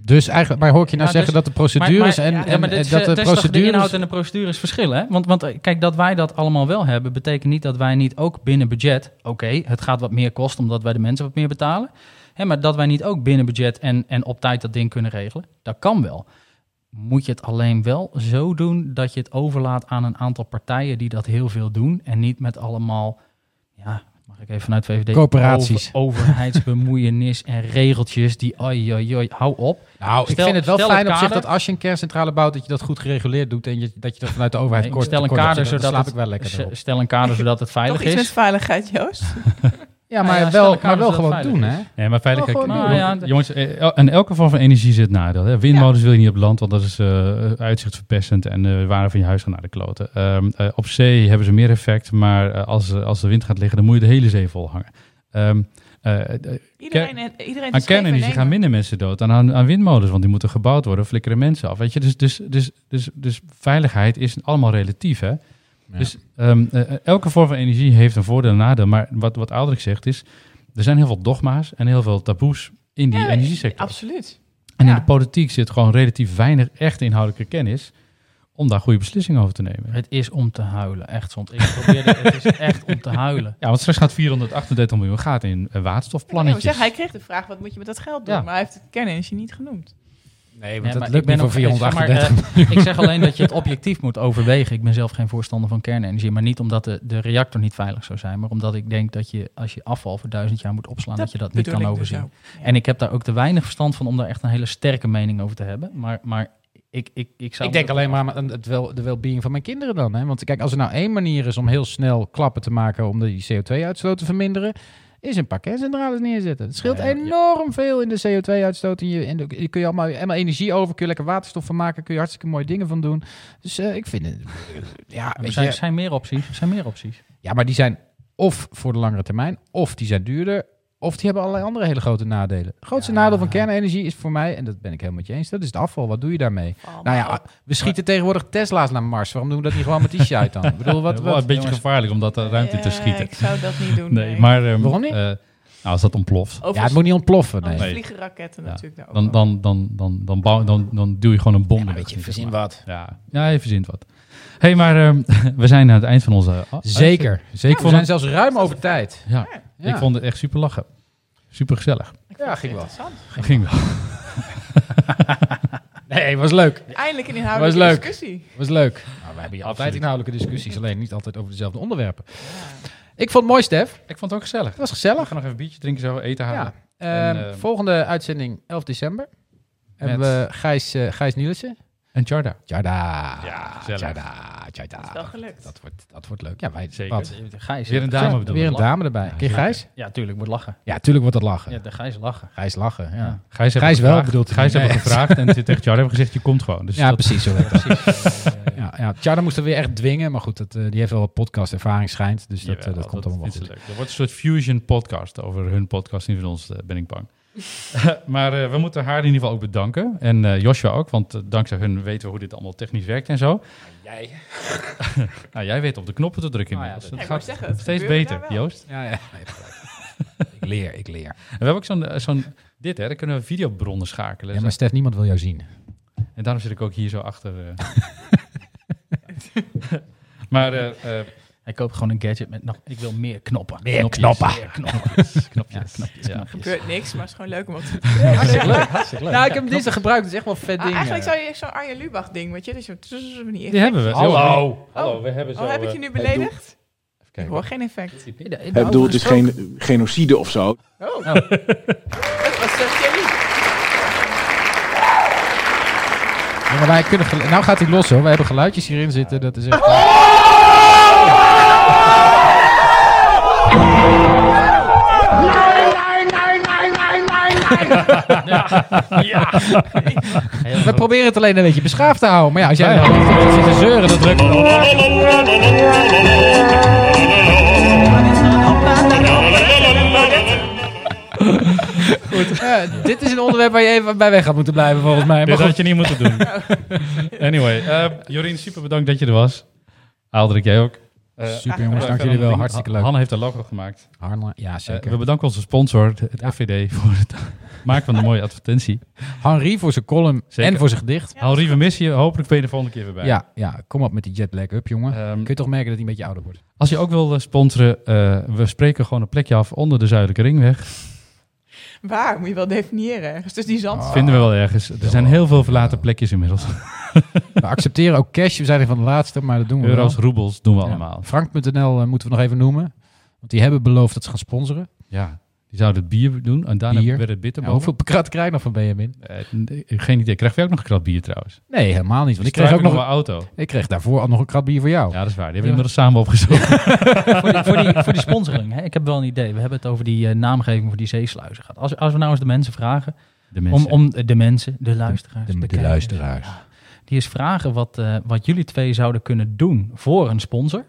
Dus eigenlijk, maar hoor ik je nou zeggen dus- dat de procedures maar- en, ja, en, Ja, maar dit en is, dat toch de procedures... inhoud en de procedures verschillen. Hè? Want, want eh, kijk, dat wij dat allemaal wel hebben, betekent niet dat wij niet ook binnen budget... Oké, het gaat wat meer kosten omdat wij de mensen wat meer betalen. Hè, maar dat wij niet ook binnen budget en, en op tijd dat ding kunnen regelen. Dat kan wel. Moet je het alleen wel zo doen dat je het overlaat aan een aantal partijen die dat heel veel doen. En niet met allemaal, ja, mag ik even vanuit VVD... Coöperaties. Over, overheidsbemoeienis en regeltjes die, oi, oi, oi, hou op. Nou, ik vind het wel fijn het op zich dat als je een kerncentrale bouwt, dat je dat goed gereguleerd doet en je, dat je dat vanuit de overheid Nee, kort stel een kader Dat zodat slaap het- ik wel lekker. Stel een kader zodat het veilig toch iets met is. veiligheid, Joost? <laughs> Ja, Nou maar ja, wel, maar wel gewoon doen, hè? Nee, maar veiligheid, Oh. Nou ja, jongens, eh, el- en elke vorm van energie zit nadeel. Hè. Windmolens wil je niet op land, want dat is eh uitzichtverpestend en de waarde van je huis gaat naar de kloten. Ehm, eh, op zee hebben ze meer effect, maar als, als de wind gaat liggen, dan moet je de hele zee vol hangen. Ehm, eh, eh, Iedereen, en- iedereen aan kernenergie gaan minder mensen dood dan aan, aan windmolens, want die moeten gebouwd worden, flikkeren mensen af. Weet je? Dus, dus, dus, dus, dus veiligheid is allemaal relatief. Hè? Ja. Dus ehm, eh, elke vorm van energie heeft een voordeel en nadeel. Maar wat, wat Aldrich zegt is, er zijn heel veel dogma's en heel veel taboes in die Ja, energiesector. Absoluut. En in ja. de politiek zit gewoon relatief weinig echt inhoudelijke kennis om daar goede beslissingen over te nemen. Het is om te huilen, echt soms. Ik probeerde, het is echt om te huilen. <laughs> Ja, want straks gaat 438 miljoen gaat in eh, Ja, waterstofplannetjes. zeg, hij kreeg de vraag, wat moet je met dat geld doen? Ja. Maar hij heeft het kernenergie niet genoemd. Nee, Ja, want maar dat ik lukt ben niet voor ook- ik zeg maar, 438. eh, ik zeg alleen dat je het objectief moet overwegen. Ik ben zelf geen voorstander van kernenergie. Maar niet omdat de, de reactor niet veilig zou zijn. Maar omdat ik denk dat je, als je afval voor duizend jaar moet opslaan, dat, je dat niet kan dus overzien. Ja. En ik heb daar ook te weinig verstand van om daar echt een hele sterke mening over te hebben. Maar, maar ik, ik, ik zou... Ik denk alleen maar aan het wel, de well-being van mijn kinderen dan. Hè? Want kijk, als er nou één manier is om heel snel klappen te maken om die CO2-uitstoot te verminderen, is een paar kerncentrales neerzetten. Het scheelt Ja, ja. enorm veel in de CO2-uitstoot. En je, en je kun je allemaal, helemaal energie over, kun je lekker waterstof van maken, kun je hartstikke mooie dingen van doen. Dus eh, ik vind het, ja, Er zijn, je, zijn meer opties. Er zijn meer opties. ja, maar die zijn of voor de langere termijn, of die zijn duurder, of die hebben allerlei andere hele grote nadelen. Het grootste nadeel van kernenergie is voor mij, en dat ben ik helemaal met je eens, dat is het afval. Wat doe je daarmee? Nou ja, we schieten tegenwoordig Tesla's naar Mars. Waarom doen we dat niet gewoon met die shite dan? Ik bedoel, wat, <laughs> Wel een beetje jongens. gevaarlijk om dat de ruimte te schieten. Ik zou dat niet doen. Nee, maar... ehm, Waarom niet? eh, nou, als dat ontploft, ja, het moet niet ontploffen. Nee. over Nee. vliegen raketten Ja. natuurlijk. dan, dan, dan, dan, dan, bouw, dan, dan duw je gewoon een bom. Ja, weet lucht je, verzin wat. Ja, ja, je verzint wat. hey, maar ehm, <laughs> we zijn aan het eind van onze... uh, Zeker. Zeker. vond We zijn zelfs ruim over tijd. Ja, Ja. ik vond het echt super lachen. Super gezellig. Ja, het ging wel. interessant. Dat ging wel. <laughs> Nee, was leuk. Eindelijk een Was inhoudelijke leuk. discussie. Was leuk. Nou, we hebben hier altijd inhoudelijke discussies, alleen niet altijd over dezelfde onderwerpen. Ik vond het mooi, Stef. Ik vond het ook gezellig. Het was We gezellig. gaan nog even een biertje drinken, zo eten halen. Ja. En, Ehm, eh, volgende uitzending 11 december. Hebben we Gijs, eh, Gijs Nielissen. En Charda. Tjada. Ja. Tjada. Tjada. Dat is wel gelukt. Dat wordt, dat wordt leuk. Ja, wij, Zeker. Wat? Gijs. Weer een dame Weer een dame erbij. Ja, Ken. Gijs? Ja, tuurlijk, moet lachen. Ja, tuurlijk wordt dat lachen. Ja, de Gijs lachen. Gijs lachen, ja. Ja. Gijs, hebben Gijs wel, bedoelt hij Gijs hebben gevraagd en tegen Charda hebben gezegd, je komt gewoon. Dus Ja, dat, precies zo. <laughs> Ja, ja. Tjada moest er weer echt dwingen, maar goed, dat, eh, die heeft wel wat podcast-ervaring schijnt, dus dat, eh, dat komt allemaal wel is goed. leuk. Er wordt een soort fusion podcast over hun podcast, niet van ons, eh, ben ik bang. <laughs> maar eh, we moeten haar in ieder geval ook bedanken. En eh, Joshua ook, want eh, dankzij hun weten we hoe dit allemaal technisch werkt en zo. Jij? <laughs> Nou, jij weet op de knoppen te drukken Nou ja, inmiddels. dat- Ja, ik gaat het steeds beter. Joost. Ja, ja. <laughs> Ik leer, ik leer. En we hebben ook zo'n, zo'n dit, hè, daar kunnen we videobronnen schakelen. Ja, maar Stef, niemand wil jou zien. En daarom zit ik ook hier zo achter. eh. maar eh, eh, Hij koopt gewoon een gadget met nog... Ik wil meer knoppen. Meer Knopjes, knoppen. Meer knopjes. knopjes, <laughs> knopjes, ja. Er knopjes. gebeurt niks, maar het is gewoon leuk om wat te <laughs> doen. Hartstikke leuk. <laughs> Hartstikke leuk. Nou, ik heb hem dinsdag gebruikt. Het is echt wel vet Ah, ding. eigenlijk eh. zou je zo'n Arjen Lubach ding, weet je, dus niet die hebben we. Hallo. Hallo, we hebben zo... Oh, heb ik eh, je nu beledigd? Ik kijken. hoor geen effect. Ik bedoel, het is geen genocide of zo. Oh. Dat was zo jullie. Ja, maar wij kunnen nou gaat hij los hoor. We hebben geluidjes hierin zitten. Dat is echt... We proberen het alleen een beetje beschaafd te houden. Maar ja, als jij nou zit te zeuren, dan druk Goed. Ja, dit is een onderwerp waar je even bij weg gaat moeten blijven volgens mij. Maar Dit goed. had je niet moeten doen. <laughs> anyway, eh, Jorien, super bedankt dat je er was. Aaldrik, jij ook. Eh, Super jongens, dank jullie wel. Hartstikke leuk. Hanne heeft een logo gemaakt. Harna, ja Eh, zeker. we bedanken onze sponsor, het FVD, voor het <laughs> maken van de mooie advertentie. Henri voor zijn column Zeker. en voor zijn gedicht. Henri, we missen je. Hopelijk ben je de volgende keer weer bij. Ja, ja, kom op met die jetlag up, jongen. Ehm, Kun je toch merken dat hij een beetje ouder wordt? als je ook wil eh, sponsoren, eh, we spreken gewoon een plekje af onder de Zuidelijke Ringweg. Waar? Moet je wel definiëren. ergens. Dus die zand. Vinden we wel ergens. Er zijn heel veel verlaten plekjes inmiddels. <laughs> We accepteren ook cash. We zijn een van de laatste, maar dat doen we Euro's, wel. roebels doen we Ja. allemaal. Frank.nl eh, moeten we nog even noemen. Want die hebben beloofd dat ze gaan sponsoren. Ja, die zouden het bier doen en daarna Bier. werd het bitter Ja, hoeveel krat krijg je nog van Benjamin? Eh, nee, geen idee. Krijg jij ook nog een krat bier trouwens? Nee, helemaal niet. Want ik kreeg ook nog, mijn auto. ik kreeg daarvoor al nog een krat bier voor jou. Ja, dat is waar. Die hebben we inmiddels samen opgezocht. <laughs> <laughs> voor, die, voor, die, voor die sponsoring, hè? ik heb wel een idee. We hebben het over die eh, naamgeving voor die zeesluizen gehad. Als, als we nou eens de mensen vragen, De om, mensen. om de mensen, de luisteraars, de- de kijkers, luisteraars. ja, die eens vragen wat, eh, wat jullie twee zouden kunnen doen voor een sponsor,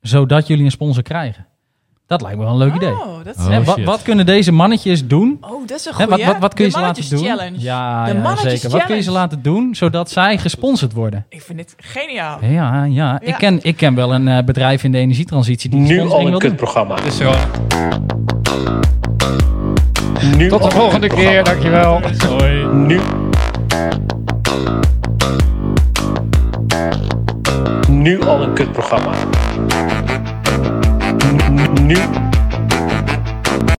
zodat jullie een sponsor krijgen. Dat lijkt me wel een leuk idee. Oh, dat is... Oh, wat, wat kunnen deze mannetjes doen? Oh, dat is een Hè, goeie. wat, wat, wat kun je De ze laten doen? challenge. Ja, De ja mannetjes zeker. Wat kun je ze laten doen zodat zij gesponsord worden? Ik vind het geniaal. Ja, ja. Ja. Ik, ken, ik ken wel een eh, bedrijf in de energietransitie die Nu al een kutprogramma. Is zo. Nu Tot de volgende keer, dankjewel. Hoi. Nu. Nu al een kutprogramma. Nu